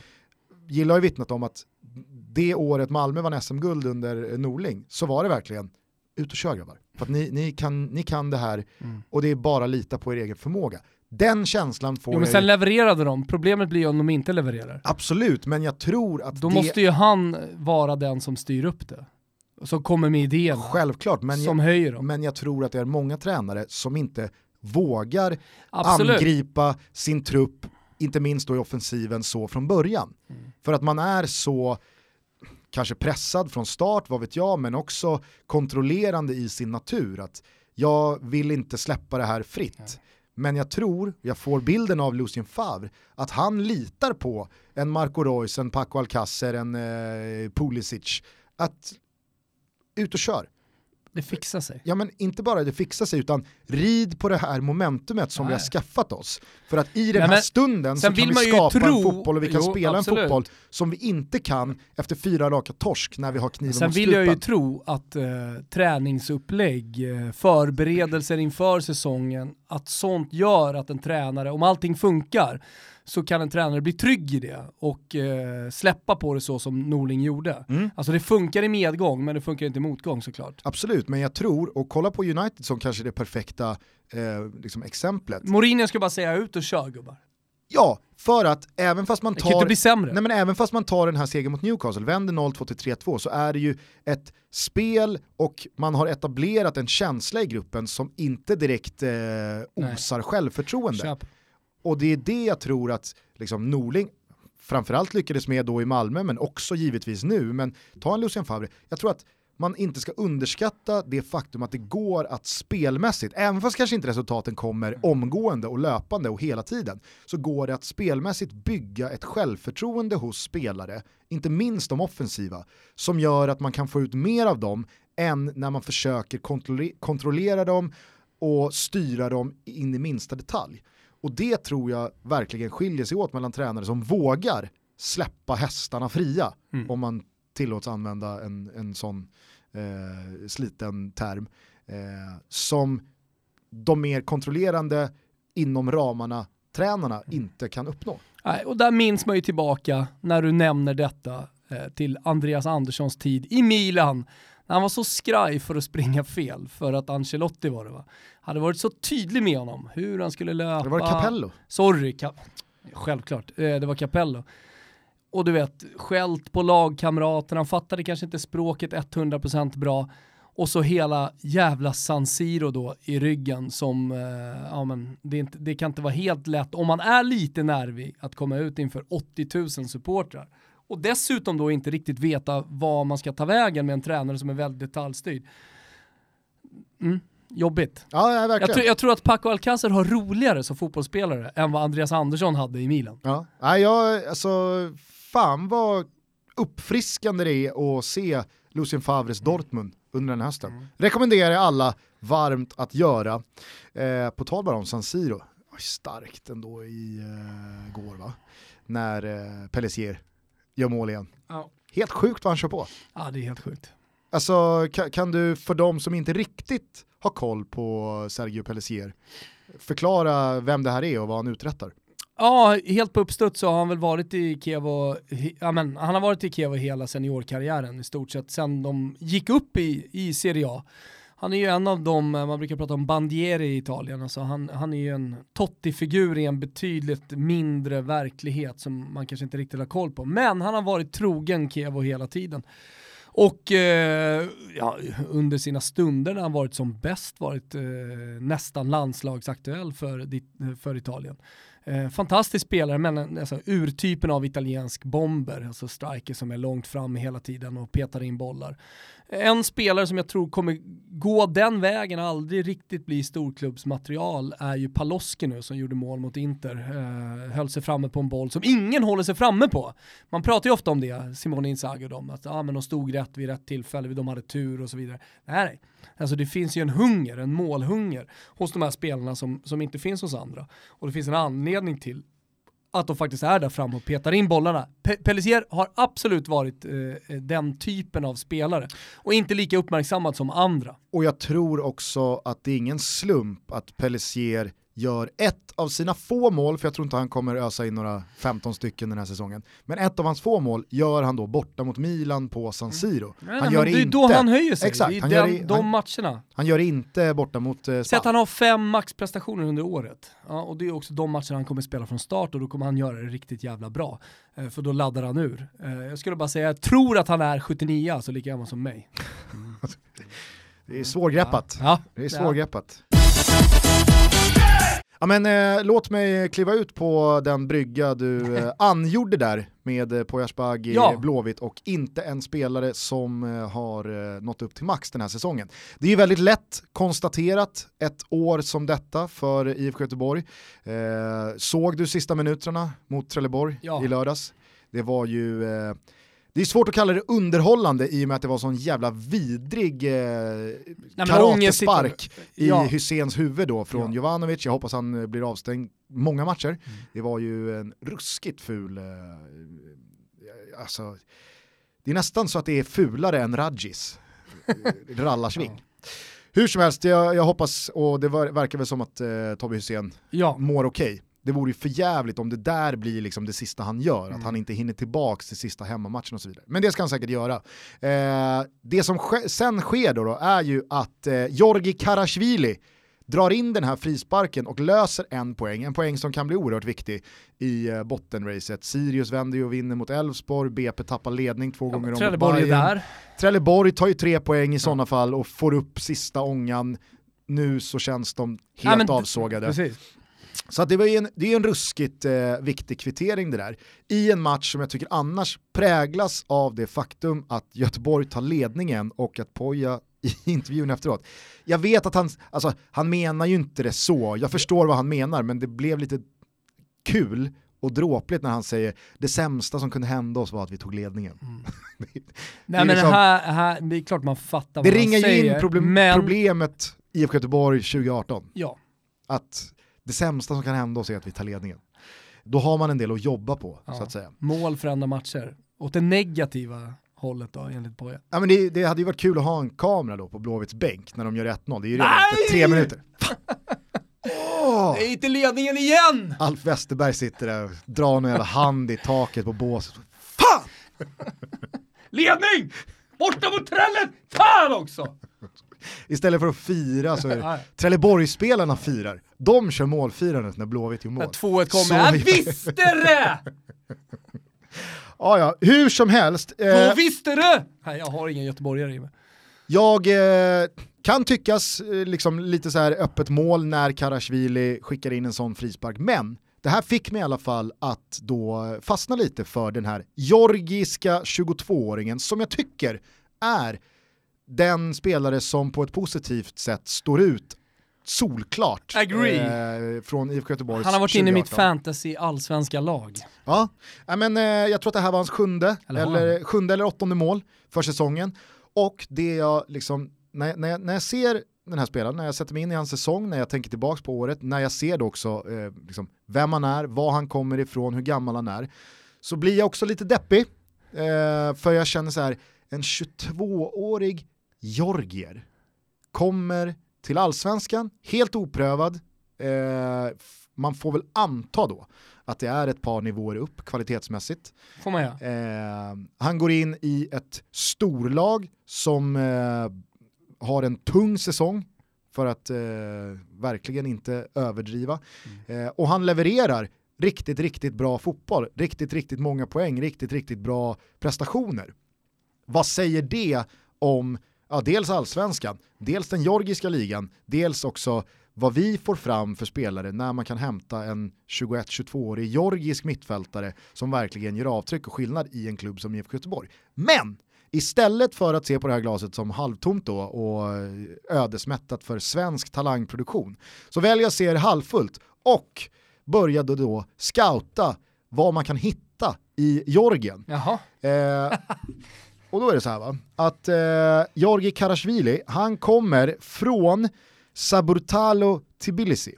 Gilla har ju vittnat om att det året Malmö vann SM-guld under Norling så var det verkligen ut och kör grabbar. För att ni, ni, kan, ni kan det här mm. och det är bara att lita på er egen förmåga. Den känslan får jo, men sen levererade de, problemet blir ju om de inte levererar. Absolut, men jag tror att Då det... måste ju han vara den som styr upp det. Som kommer med idéerna. Självklart, men, som jag, höjer dem. men jag tror att det är många tränare som inte vågar Absolut. angripa sin trupp inte minst då i offensiven så från början. Mm. För att man är så kanske pressad från start, vad vet jag, men också kontrollerande i sin natur. Att jag vill inte släppa det här fritt. Ja. Men jag tror, jag får bilden av Lucien Favre, att han litar på en Marco Reus, en Paco Alcacer, en eh, Pulisic, att ut och kör. Det fixar sig. Ja men inte bara det fixar sig utan rid på det här momentumet som Nej. vi har skaffat oss. För att i den Nej, här stunden så kan vi skapa tro... en fotboll och vi kan jo, spela absolut. en fotboll som vi inte kan efter fyra raka torsk när vi har kniven Sen mot vill jag ju tro att eh, träningsupplägg, eh, förberedelser inför säsongen, att sånt gör att en tränare, om allting funkar, så kan en tränare bli trygg i det och eh, släppa på det så som Norling gjorde. Mm. Alltså det funkar i medgång men det funkar inte i motgång såklart. Absolut, men jag tror, och kolla på United som kanske det perfekta eh, liksom exemplet. Mourinho ska bara säga ut och kör gubbar. Ja, för att även fast man tar. Nej, men även fast man tar den här segern mot Newcastle, vänder 0-2 till 3-2, så är det ju ett spel och man har etablerat en känsla i gruppen som inte direkt eh, osar Nej. självförtroende. Köp. Och det är det jag tror att liksom, Norling framförallt lyckades med då i Malmö, men också givetvis nu. Men ta en Lucien Favre, jag tror att man inte ska underskatta det faktum att det går att spelmässigt, även fast kanske inte resultaten kommer omgående och löpande och hela tiden, så går det att spelmässigt bygga ett självförtroende hos spelare, inte minst de offensiva, som gör att man kan få ut mer av dem än när man försöker kontrollera dem och styra dem in i minsta detalj. Och det tror jag verkligen skiljer sig åt mellan tränare som vågar släppa hästarna fria, mm. om man tillåts använda en, en sån eh, sliten term, eh, som de mer kontrollerande inom ramarna tränarna mm. inte kan uppnå. Nej, och där minns man ju tillbaka när du nämner detta eh, till Andreas Anderssons tid i Milan han var så skraj för att springa fel, för att Ancelotti var det va, hade varit så tydlig med honom hur han skulle löpa. Det var Capello. Sorry, Ka självklart, eh, det var Capello. Och du vet, skällt på lagkamraterna, fattade kanske inte språket 100% bra. Och så hela jävla San Siro då i ryggen som, eh, ja men det, inte, det, kan inte vara helt lätt om man är lite nervig att komma ut inför 80 000 supportrar och dessutom då inte riktigt veta vad man ska ta vägen med en tränare som är väldigt detaljstyrd. Mm, jobbigt. Ja, ja, jag, tror, jag tror att Paco Alcacer har roligare som fotbollsspelare än vad Andreas Andersson hade i Milan. Ja, ja jag, alltså, fan vad uppfriskande det är att se Lucien Favres mm. Dortmund under den hösten. Mm. Rekommenderar jag alla varmt att göra. Eh, på tal bara om San Siro, starkt ändå i eh, går va? När eh, Pellissier gör mål igen. Ja. Helt sjukt vad han kör på. Ja, det är helt sjukt. Alltså, kan, kan du för de som inte riktigt har koll på Sergio Pellissier förklara vem det här är och vad han uträttar? Ja, helt på uppstuds så har han väl varit i Kiev och, ja, men, han har varit i Kiev hela seniorkarriären i stort sett sen de gick upp i, i Serie A. Han är ju en av de, eh, man brukar prata om bandieri i Italien, alltså han, han är ju en Totti-figur i en betydligt mindre verklighet som man kanske inte riktigt har koll på. Men han har varit trogen Kevo hela tiden. Och eh, ja, under sina stunder när han varit som bäst varit eh, nästan landslagsaktuell för, för Italien. Eh, fantastisk spelare, men eh, alltså, urtypen av italiensk bomber, alltså striker som är långt fram hela tiden och petar in bollar. En spelare som jag tror kommer gå den vägen, och aldrig riktigt bli storklubbsmaterial, är ju Paloski nu som gjorde mål mot Inter. Eh, höll sig framme på en boll som ingen håller sig framme på. Man pratar ju ofta om det, Simone Inzaghi och dem, att ah, men de stod rätt vid rätt tillfälle, de hade tur och så vidare. Nej, nej. Alltså det finns ju en hunger, en målhunger hos de här spelarna som, som inte finns hos andra. Och det finns en anledning till att de faktiskt är där framme och petar in bollarna. Pe Pellisier har absolut varit eh, eh, den typen av spelare och inte lika uppmärksammad som andra. Och jag tror också att det är ingen slump att Pellisier gör ett av sina få mål, för jag tror inte han kommer ösa in några 15 stycken den här säsongen, men ett av hans få mål gör han då borta mot Milan på San mm. Siro. Han gör det är inte, då han höjer sig, exakt, han den, gör, de han, matcherna. Han gör inte borta mot eh, Säg att han har fem maxprestationer under året, ja, och det är också de matcherna han kommer spela från start och då kommer han göra det riktigt jävla bra. Eh, för då laddar han ur. Eh, jag skulle bara säga, jag tror att han är 79, alltså lika gammal som mig. Mm. [laughs] det är svårgreppat. Ja. Det är svårgreppat. Ja, men, eh, låt mig kliva ut på den brygga du eh, [laughs] angjorde där med eh, Poyas Baghi, ja. Blåvitt och inte en spelare som eh, har eh, nått upp till max den här säsongen. Det är ju väldigt lätt konstaterat ett år som detta för IFK Göteborg. Eh, såg du sista minuterna mot Trelleborg ja. i lördags? Det var ju eh, det är svårt att kalla det underhållande i och med att det var sån jävla vidrig eh, karatespark i ja. Hyséns huvud då från ja. Jovanovic. Jag hoppas han eh, blir avstängd många matcher. Mm. Det var ju en ruskigt ful, eh, alltså, det är nästan så att det är fulare än Radjis eh, rallarsving. [laughs] Ja. Hur som helst, jag, jag, hoppas, och det verkar väl som att eh, Tobbe Hysén ja. mår okej. Okay det vore ju för jävligt om det där blir liksom det sista han gör, mm. att han inte hinner tillbaka till sista hemmamatchen och så vidare. Men det ska han säkert göra. Eh, det som sk sen sker då, då, är ju att eh, Georgi Karashvili drar in den här frisparken och löser en poäng, en poäng som kan bli oerhört viktig i eh, bottenracet. Sirius vänder ju och vinner mot Elfsborg, BP tappar ledning två ja, gånger om Trelleborg är där. Trelleborg tar ju tre poäng i ja. sådana fall och får upp sista ångan. Nu så känns de helt ja, avsågade. Precis. Så det, var en, det är en ruskigt eh, viktig kvittering det där. I en match som jag tycker annars präglas av det faktum att Göteborg tar ledningen och att Poja [laughs] i intervjun efteråt. Jag vet att han, alltså, han menar ju inte det så, jag förstår vad han menar men det blev lite kul och dråpligt när han säger det sämsta som kunde hända oss var att vi tog ledningen. Mm. [laughs] det, Nej men liksom, här, här, det är klart man fattar vad han säger. Det ringar ju in problem, men... problemet IFK Göteborg 2018. Ja. Att det sämsta som kan hända oss är att vi tar ledningen. Då har man en del att jobba på ja. så att säga. Mål förändrar matcher. Åt det negativa hållet då enligt Boje? Ja men det, det, hade ju varit kul att ha en kamera då på Blåvitts bänk när de gör 1-0. Det är ju redan efter tre minuter. oh! Det är inte ledningen igen! Alf Westerberg sitter där och drar en jävla hand i taket på båset. Fan! [laughs] Ledning! Borta mot trället! Fan också! Istället för att fira så är det [laughs] Trelleborgsspelarna firar. De kör målfirandet när Blåvitt gör mål. När 2-1 kommer, jag visste det! [laughs] ja, ja, hur som helst. Eh, Då visste du! Nej, jag har ingen göteborgare i mig. Jag eh, kan tyckas eh, liksom lite så här öppet mål när Karashvili skickar in en sån frispark, men det här fick mig i alla fall att då fastna lite för den här georgiska 22-åringen som jag tycker är den spelare som på ett positivt sätt står ut solklart eh, från IFK Göteborg. Han har varit inne i mitt fantasy allsvenska lag. Ja, men eh, jag tror att det här var hans sjunde eller, eller, sjunde eller åttonde mål för säsongen. Och det jag liksom, när, när, jag, när jag ser den här spelaren, när jag sätter mig in i hans säsong, när jag tänker tillbaka på året, när jag ser då också eh, liksom, vem han är, var han kommer ifrån, hur gammal han är, så blir jag också lite deppig. Eh, för jag känner så här, en 22-årig Georgier kommer till allsvenskan, helt oprövad. Eh, man får väl anta då att det är ett par nivåer upp kvalitetsmässigt. Får man ja. eh, han går in i ett storlag som eh, har en tung säsong för att eh, verkligen inte överdriva. Mm. Eh, och han levererar riktigt, riktigt bra fotboll, riktigt, riktigt många poäng, riktigt, riktigt bra prestationer. Vad säger det om ja, dels allsvenskan, dels den georgiska ligan, dels också vad vi får fram för spelare när man kan hämta en 21-22-årig georgisk mittfältare som verkligen gör avtryck och skillnad i en klubb som IFK Göteborg. Men istället för att se på det här glaset som halvtomt då och ödesmättat för svensk talangproduktion så väljer jag att se det halvfullt och började då scouta vad man kan hitta i. Jaha. Eh, [laughs] och då är det så här va, att eh, Georgi Karashvili, han kommer från Saburtalo Tbilisi.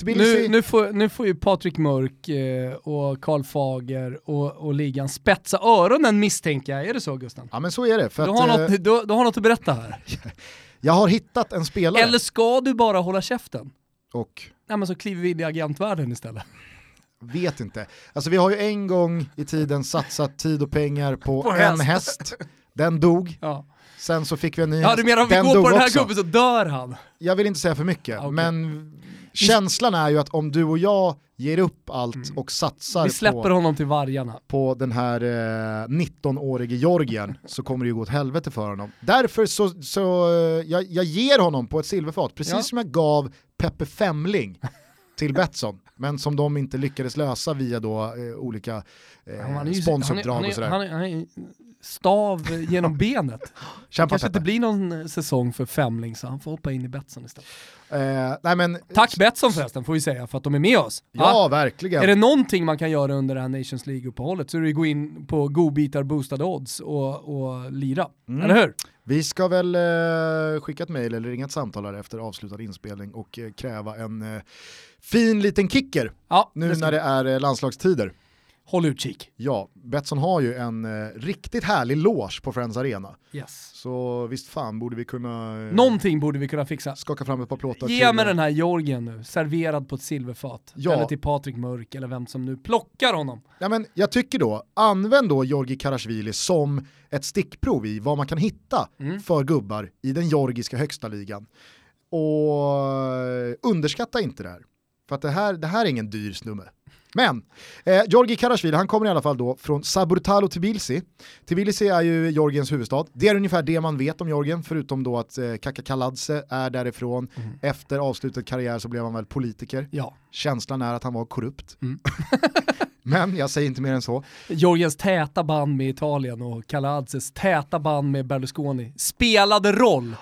Nu, nu, får, nu får ju Patrik Mörk eh, och Karl Fager och, och ligan spetsa öronen misstänker jag. Är det så Gusten? Ja men så är det. För du, har eh, något, du, du har något att berätta här. [laughs] jag har hittat en spelare. Eller ska du bara hålla käften? Och? Nej men så kliver vi in i agentvärlden istället. Vet inte. Alltså vi har ju en gång i tiden satsat tid och pengar på, På en häst. häst. Den dog. Ja. Sen så fick vi en ny Ja du menar om vi går på den här också. gubben så dör han? Jag vill inte säga för mycket, Okej. men känslan är ju att om du och jag ger upp allt och satsar Mm. Vi släpper på, honom till vargarna. på den här eh, 19-årige Georgien så kommer det ju gå åt helvete för honom. Därför så, så eh, jag, jag ger honom på ett silverfat, precis Ja. som jag gav Peppe Femling till Betsson, men som de inte lyckades lösa via då eh, olika eh, ju- sponsoruppdrag och sådär. han är, han är stav genom benet. [laughs] Kämpa kanske inte blir någon eh, säsong för Femling så han får hoppa in i Betsson istället. Eh, nej men, Tack Betsson förresten får vi säga för att de är med oss. Ja, Va? verkligen. Är det någonting man kan göra under det här Nations League-uppehållet så är det att gå in på godbitar boostade odds och, och lira. Mm. Eller hur? Vi ska väl eh, skicka ett mejl eller ringa ett samtal här efter avslutad inspelning och eh, kräva en eh, fin liten kicker Ja, nu det när vi. det är eh, landslagstider. Håll utkik. Ja, Betsson har ju en eh, riktigt härlig loge på Friends Arena. Yes. Så visst fan borde vi kunna eh, Någonting borde vi kunna fixa. skaka fram ett par plåtar Ge mig den här Georgien nu, serverad på ett silverfat. Ja. Eller till Patrik Mörk eller vem som nu plockar honom. Ja, men jag tycker då, använd då Georgi Karashvili som ett stickprov i vad man kan hitta Mm. för gubbar i den georgiska högsta ligan. Och eh, underskatta inte det här. För att det här, det här är ingen dyr snumme. Men, eh, Georgi Karashvili, han kommer i alla fall då från Saburtalo Tbilisi. Tbilisi är ju Georgiens huvudstad. Det är ungefär det man vet om Georgien, förutom då att eh, Kaka Kaladze är därifrån. Efter avslutad karriär så blev han väl politiker. Ja. Känslan är att han var korrupt. Mm. [laughs] Men jag säger inte mer än så. Georgiens täta band med Italien och Kaladzes täta band med Berlusconi spelade roll.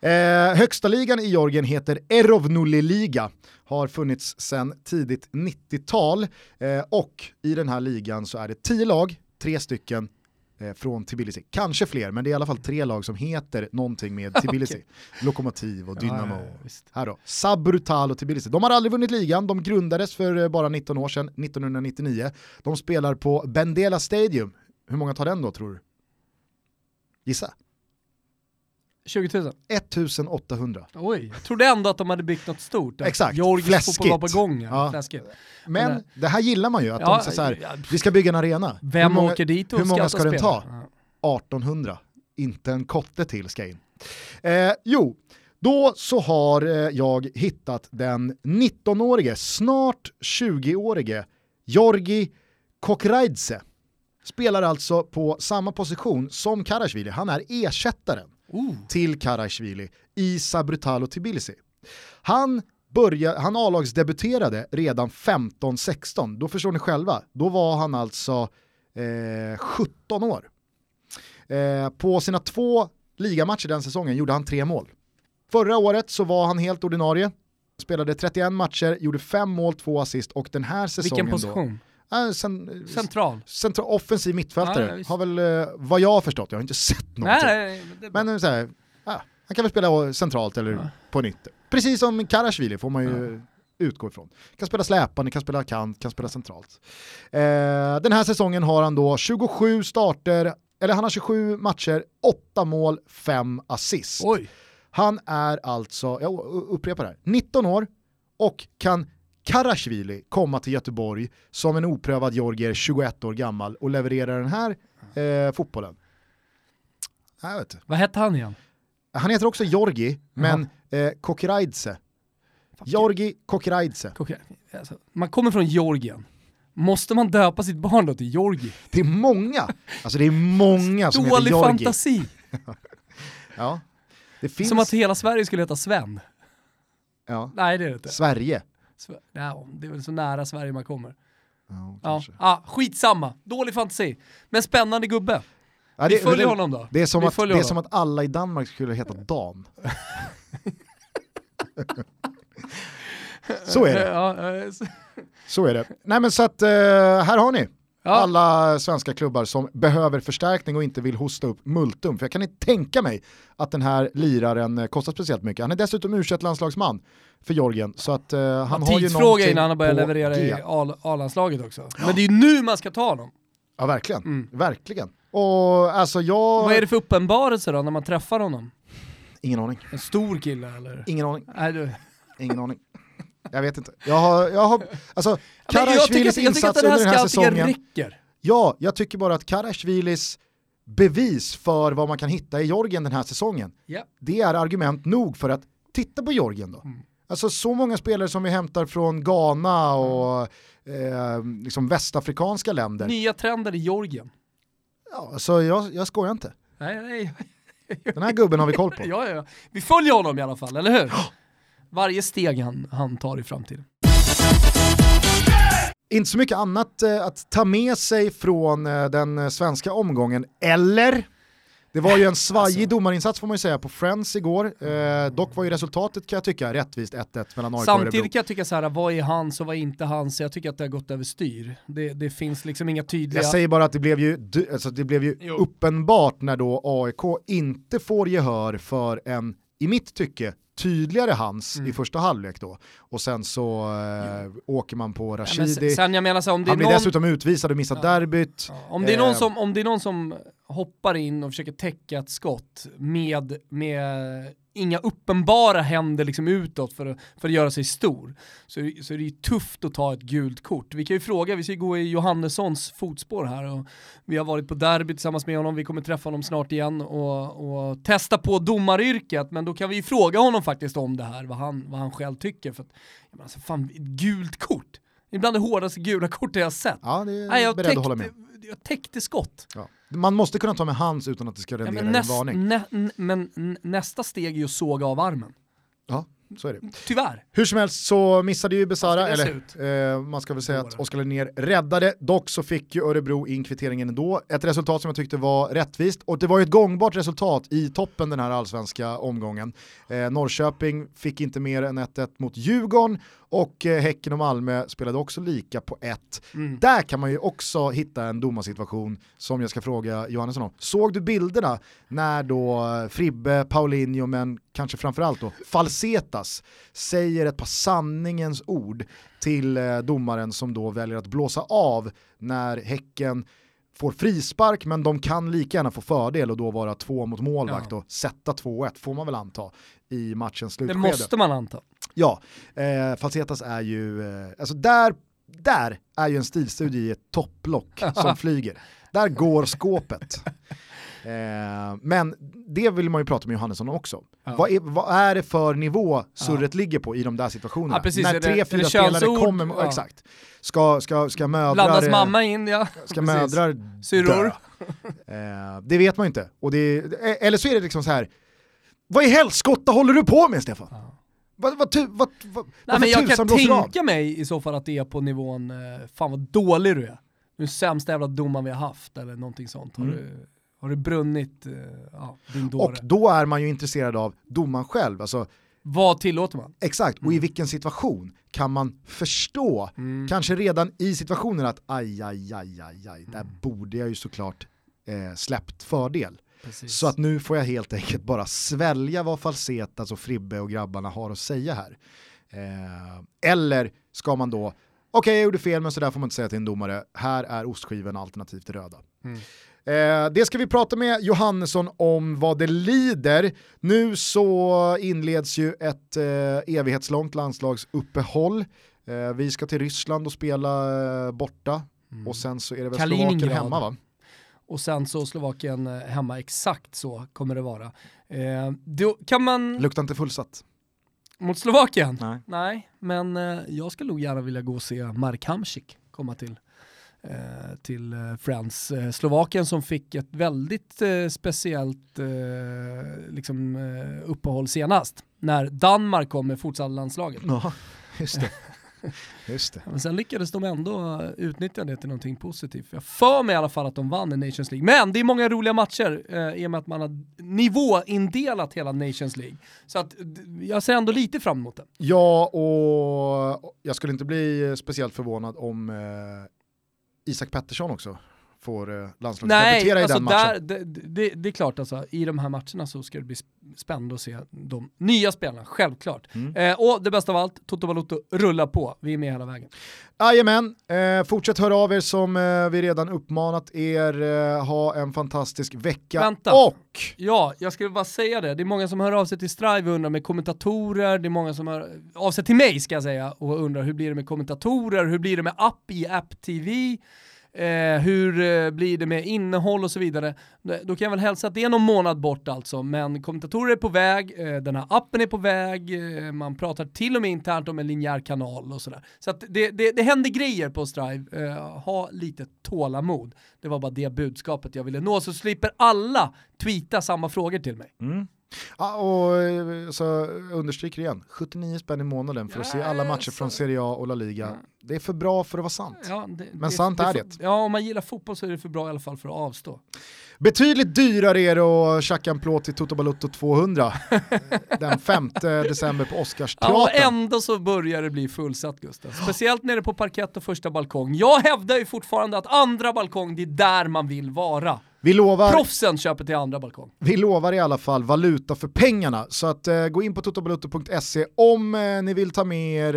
Eh, högsta ligan i Georgien heter Erovnuli-liga. Har funnits sedan tidigt 90-tal eh, och i den här ligan så är det tio lag, tre stycken eh, från Tbilisi. Kanske fler, men det är i alla fall tre lag som heter någonting med [laughs] Tbilisi. Okej. Lokomotiv och Dynamo. Ja, ja. Här då, Sabrutal och Tbilisi. De har aldrig vunnit ligan, de grundades för eh, bara 19 år sedan, 1999. De spelar på Bendela Stadium. Hur många tar den då tror du? Gissa. 20 000. 1800. Oj, jag trodde ändå att de hade byggt något stort. Exakt, Georgisk fläskigt. var på gång. Ja. Fläskigt. Men Men- det här gillar man ju, att Ja, de säger så här, ja, vi ska bygga en arena. Vem hur många, åker dit och hur många ska ska den ta? Ja. 1800, inte en kotte till ska in. Eh, jo, då så har eh, jag hittat den 19-årige, snart 20-årige Georgi Kokraidze. Spelar alltså på samma position som Karashvili, han är ersättaren Oh. till Karashvili i Sabrutalo Tbilisi. Han, började, han A-lagsdebuterade redan 15-16, då förstår ni själva, då var han alltså eh, 17 år. Eh, på sina två ligamatcher den säsongen gjorde han tre mål. Förra året så var han helt ordinarie, spelade 31 matcher, gjorde fem mål, två assist och den här säsongen Vilken position? då... Äh, sen, Central? central, offensiv mittfältare, Ja, har väl eh, vad jag har förstått, jag har inte sett någonting. Nej, det. Men eh, så här, ja, han kan väl spela centralt eller Ja. på nytt. Precis som Karashvili får man ju utgå ifrån. Kan spela släpande, kan spela kant, kan spela centralt. Eh, den här säsongen har han då 27 starter, eller han har 27 matcher, 8 mål, 5 assist. Oj. Han är alltså, jag upprepar det här, 19 år och kan Karashvili komma till Göteborg som en oprövad georgier 21 år gammal och leverera den här eh, fotbollen. Jag vet. Vad hette han igen? Han heter också Georgi, men eh, Kokiraidze. Georgi Kokiraidze. Alltså, man kommer från Georgien Måste man döpa sitt barn då till Georgi? Det är många, alltså det är många som heter Dålig Georgi. fantasi. [laughs] Ja. Det finns, Som att hela Sverige skulle heta Sven. ja. Nej det är det inte. Sverige. Ja, det är väl så nära Sverige man kommer. Ja, Ja, ah, skitsamma. Dålig fantasi. Men spännande gubbe. Ja, Vi det, följer det, honom då. Det är, som Vi att, det följer är honom. som att alla i Danmark skulle heta Dan. [laughs] så är det. Eh, så- Så är det. Nej men så att, eh, här har ni. Ja. Alla svenska klubbar som behöver förstärkning och inte vill hosta upp multum. För jag kan inte tänka mig att den här liraren eh, kostar speciellt mycket. Han är dessutom u landslagsman för Georgien. Så att eh, han har ju Tidsfråga innan han börjar leverera G. i A-landslaget också. Men det är ju nu man ska ta honom. Ja verkligen, Mm. verkligen. Och alltså jag... Vad är det för uppenbarelse då när man träffar honom? Ingen aning. En stor kille eller? Ingen aning. Nej, du. Ingen aning. Jag vet inte. Jag har, jag har, alltså Karasjvilis insats den här under den här säsongen. räcker. Ja, jag tycker bara att Karasjvilis bevis för vad man kan hitta i Georgien den här säsongen, Ja. det är argument nog för att titta på Georgien då. Mm. Alltså så många spelare som vi hämtar från Ghana och eh, liksom västafrikanska länder. Nya trender i Georgien. Ja, alltså jag, jag skojar inte. Nej, nej. Den här gubben har vi koll på. [laughs] Ja, ja, ja. Vi följer honom i alla fall, eller hur? Varje steg han, han tar i framtiden. Inte så mycket annat eh, att ta med sig från eh, den eh, svenska omgången, eller? Det var ju en [laughs] svajig Alltså. domarinsats får man ju säga på Friends igår. Eh, dock var ju resultatet kan jag tycka rättvist 1-1 mellan AIK och Samtidigt Örebro. kan jag tycka så här, vad är hans och vad är inte hans? Jag tycker att det har gått överstyr. Det, det finns liksom inga tydliga... Jag säger bara att det blev ju, alltså det blev ju Jo. uppenbart när då AIK inte får gehör för en, i mitt tycke, tydligare hans Mm. i första halvlek då. Och sen så eh, åker man på Ja, Rashidi. sen- sen jag menar så om det är Han blir någon... dessutom utvisad och missar Ja. derbyt. Ja, Om det, är någon Eh. som, om det är någon som hoppar in och försöker täcka ett skott med, med inga uppenbara händer liksom utåt för att, för att göra sig stor, så, så är det ju tufft att ta ett gult kort. Vi kan ju fråga, vi ska ju gå i Johannessons fotspår här och vi har varit på derby tillsammans med honom, vi kommer träffa honom snart igen och, och testa på domaryrket, men då kan vi ju fråga honom faktiskt om det här, vad han, vad han själv tycker. För att, jag menar, alltså, fan, ett gult kort, det är bland det hårdaste gula kortet jag har sett. Ja, det är Nej, jag, beredd att hålla med. Jag täckte skott. Ja. Man måste kunna ta med hands utan att det ska Ja, rendera en näst, varning. nä, men nästa steg är ju att såga av armen. Ja, så är det. Tyvärr. Hur som helst så missade ju Besara, eller eh, man ska väl säga att? Oskar Linnér räddade, dock så fick ju Örebro in kvitteringen ändå. Ett resultat som jag tyckte var rättvist och det var ju ett gångbart resultat i toppen den här allsvenska omgången. Eh, Norrköping fick inte mer än 1-1 mot Djurgården och eh, Häcken och Malmö spelade också lika på 1. Mm. Där kan man ju också hitta en domarsituation som jag ska fråga Johannesson om. Såg du bilderna när då Fribbe, Paulinho, men kanske framförallt då Falsetas säger ett par sanningens ord till eh, domaren som då väljer att blåsa av när Häcken får frispark men de kan lika gärna få fördel och då vara två mot målvakt Ja. och sätta 2-1 får man väl anta i matchens Det slutskede. måste man anta. Ja, eh, Falsetas är ju, eh, alltså där, där är ju en stilstudie i ett topplock [laughs] som flyger. Där går skåpet. [laughs] Eh, men det vill man ju prata med Johannesson också. Ja. Vad, är, vad är det för nivå surret ligger på i de där situationerna? Ja, precis. När Är det- tre, är fyra det spelare kommer, Ja. exakt. Ska, ska, ska mödrar, Blandas mamma in, ja. [laughs] ska Precis. mödrar Syrror. dö? Eh, det vet man ju inte. Och det, eh, eller så är det liksom så här. vad i helskotta håller du på med Stefan? Vad, vad, vad, vad, Nej, men jag kan blåser av? tänka mig i så fall att det är på nivån, eh, fan vad dålig du är. Är sämsta jävla domaren vi har haft eller någonting sånt. Har, Mm. du, har du brunnit, eh, ja, din dåre. Och då är man ju intresserad av domaren själv. Alltså, Vad tillåter man? exakt, och i vilken situation kan man förstå, Mm. kanske redan i situationen att aj, aj, aj, aj, aj, där Mm. borde jag ju såklart eh, släppt fördel. Precis. Så att nu får jag helt enkelt bara svälja vad Falsetas och Fribbe och grabbarna har att säga här. Eh, eller ska man då, okej jag gjorde fel men så där får man inte säga till en domare, här är ostskiven alternativt röda. Mm. Eh, det ska vi prata med Johannesson om vad det lider. Nu så inleds ju ett eh, evighetslångt landslagsuppehåll. Eh, vi ska till Ryssland och spela eh, borta Mm. och sen så är det väl. Slovakien hemma va? Och sen så Slovakien eh, hemma, exakt så kommer det vara. Eh, då kan man, Luktar inte fullsatt. mot Slovakien? Nej. Nej, men eh, jag skulle nog gärna vilja gå och se Mark Hamsik. komma till eh, till eh, Friends. Slovakien som fick ett väldigt speciellt liksom, uppehåll senast, när Danmark kom med futsal-landslaget. Ja, just det. [laughs] Just det. Men sen lyckades de ändå utnyttja det till någonting positivt. Jag för mig i alla fall att de vann i Nations League. Men det är många roliga matcher eh, i och med att man har nivåindelat hela Nations League. Så att jag ser ändå lite fram emot det. Ja, och jag skulle inte bli speciellt förvånad om eh, Isak Pettersson också får eh, landslagsdebutera i alltså den matchen. Där, det, det, det, är klart alltså, i de här matcherna så ska det bli spännande att se de nya spelarna, självklart. Mm. Eh, och det bästa av allt, Toto Balotto rullar på, vi är med hela vägen. Jajamän, eh, fortsätt höra av er som eh, vi redan uppmanat er, eh, ha en fantastisk vecka. Vänta. Och... Ja, jag skulle bara säga det, det är många som hör av sig till Strive och undrar med kommentatorer, det är många som hör av sig till mig ska jag säga och undrar hur blir det med kommentatorer, hur blir det med app i App TV? Eh, hur eh, blir det med innehåll och så vidare. Då kan jag väl hälsa att det är någon månad bort alltså, men kommentatorer är på väg, eh, den här appen är på väg, eh, man pratar till och med internt om en linjär kanal och sådär. Så att det, det, det händer grejer på Strive, eh, ha lite tålamod. Det var bara det budskapet jag ville nå, så slipper alla tweeta samma frågor till mig. Mm. Ja, och eh, så understryker igen, 79 spänn i månaden för att se alla matcher från Serie A och La Liga. Det är för bra för att vara sant. Ja, det, Men det, sant det, är det. Ja, om man gillar fotboll så är det för bra i alla fall för att avstå. Betydligt dyrare är det att tjacka en plåt till Toto Balutto 200 den 5 [laughs] december på Oscarsteatern. Ja, och ändå så börjar det bli fullsatt Gustav. Speciellt nere på parkett och första balkong. Jag hävdar ju fortfarande att andra balkong, det är där man vill vara. Vi lovar, Proffsen köper till andra balkong. Vi lovar i alla fall valuta för pengarna. Så att, eh, gå in på totobalutto.se om eh, ni vill ta med er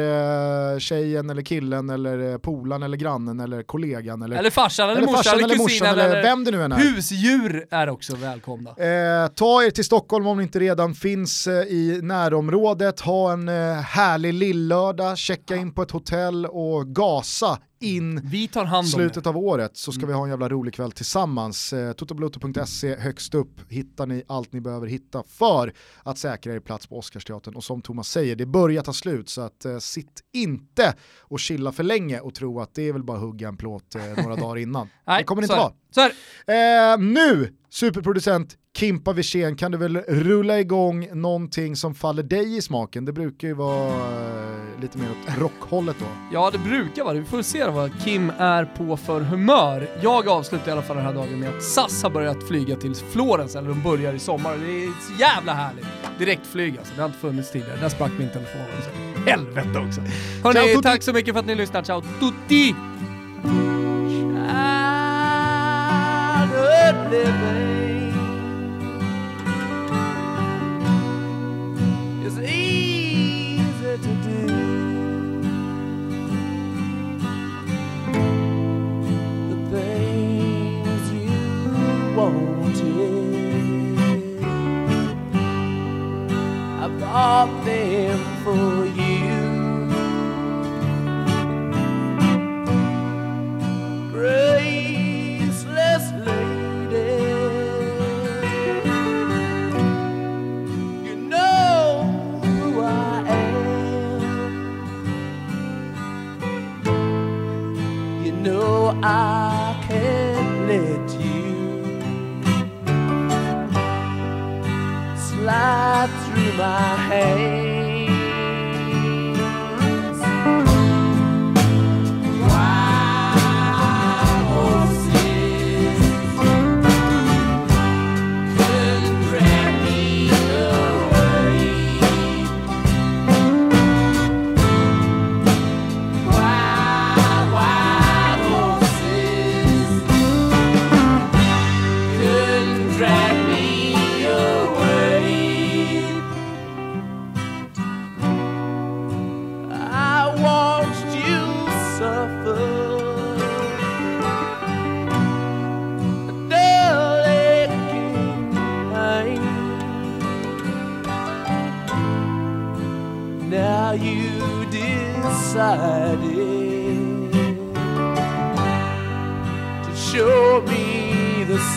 eh, tjejen eller killen eller eh, polan eller grannen eller kollegan. Eller, eller farsan eller, eller morsan eller, eller kusinen eller, eller, vem det nu än är. Husdjur är också välkomna. Eh, ta er till Stockholm om ni inte redan finns eh, i närområdet. Ha en eh, härlig lillördag, checka in på ett hotell och gasa in vi tar hand om slutet det. av året så ska mm. vi ha en jävla rolig kväll tillsammans. Eh, Totobluto.se högst upp hittar ni allt ni behöver hitta för att säkra er plats på Oscarsteatern. Och som Thomas säger, det börjar ta slut så att eh, sitt inte och chilla för länge och tro att det är väl bara hugga en plåt eh, några [laughs] dagar innan. Nej, det kommer det inte vara. Eh, nu, superproducent Kimpa Wirsén, kan du väl rulla igång någonting som faller dig i smaken? Det brukar ju vara eh, lite mer åt rockhållet då. Ja, det brukar vara det. Vi får se vad Kim är på för humör. Jag avslutar i alla fall den här dagen med att SAS har börjat flyga till Florens, eller de börjar i sommar. Det är så jävla härligt. Direktflyg alltså, det har inte funnits tidigare. Där sprack min telefon också. Helvete också. Hörrni, tack så mycket för att ni lyssnar. Ciao tutti! is easy to do. The things you wanted, I bought them for you. Great know I can't let you slide through my hands.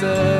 To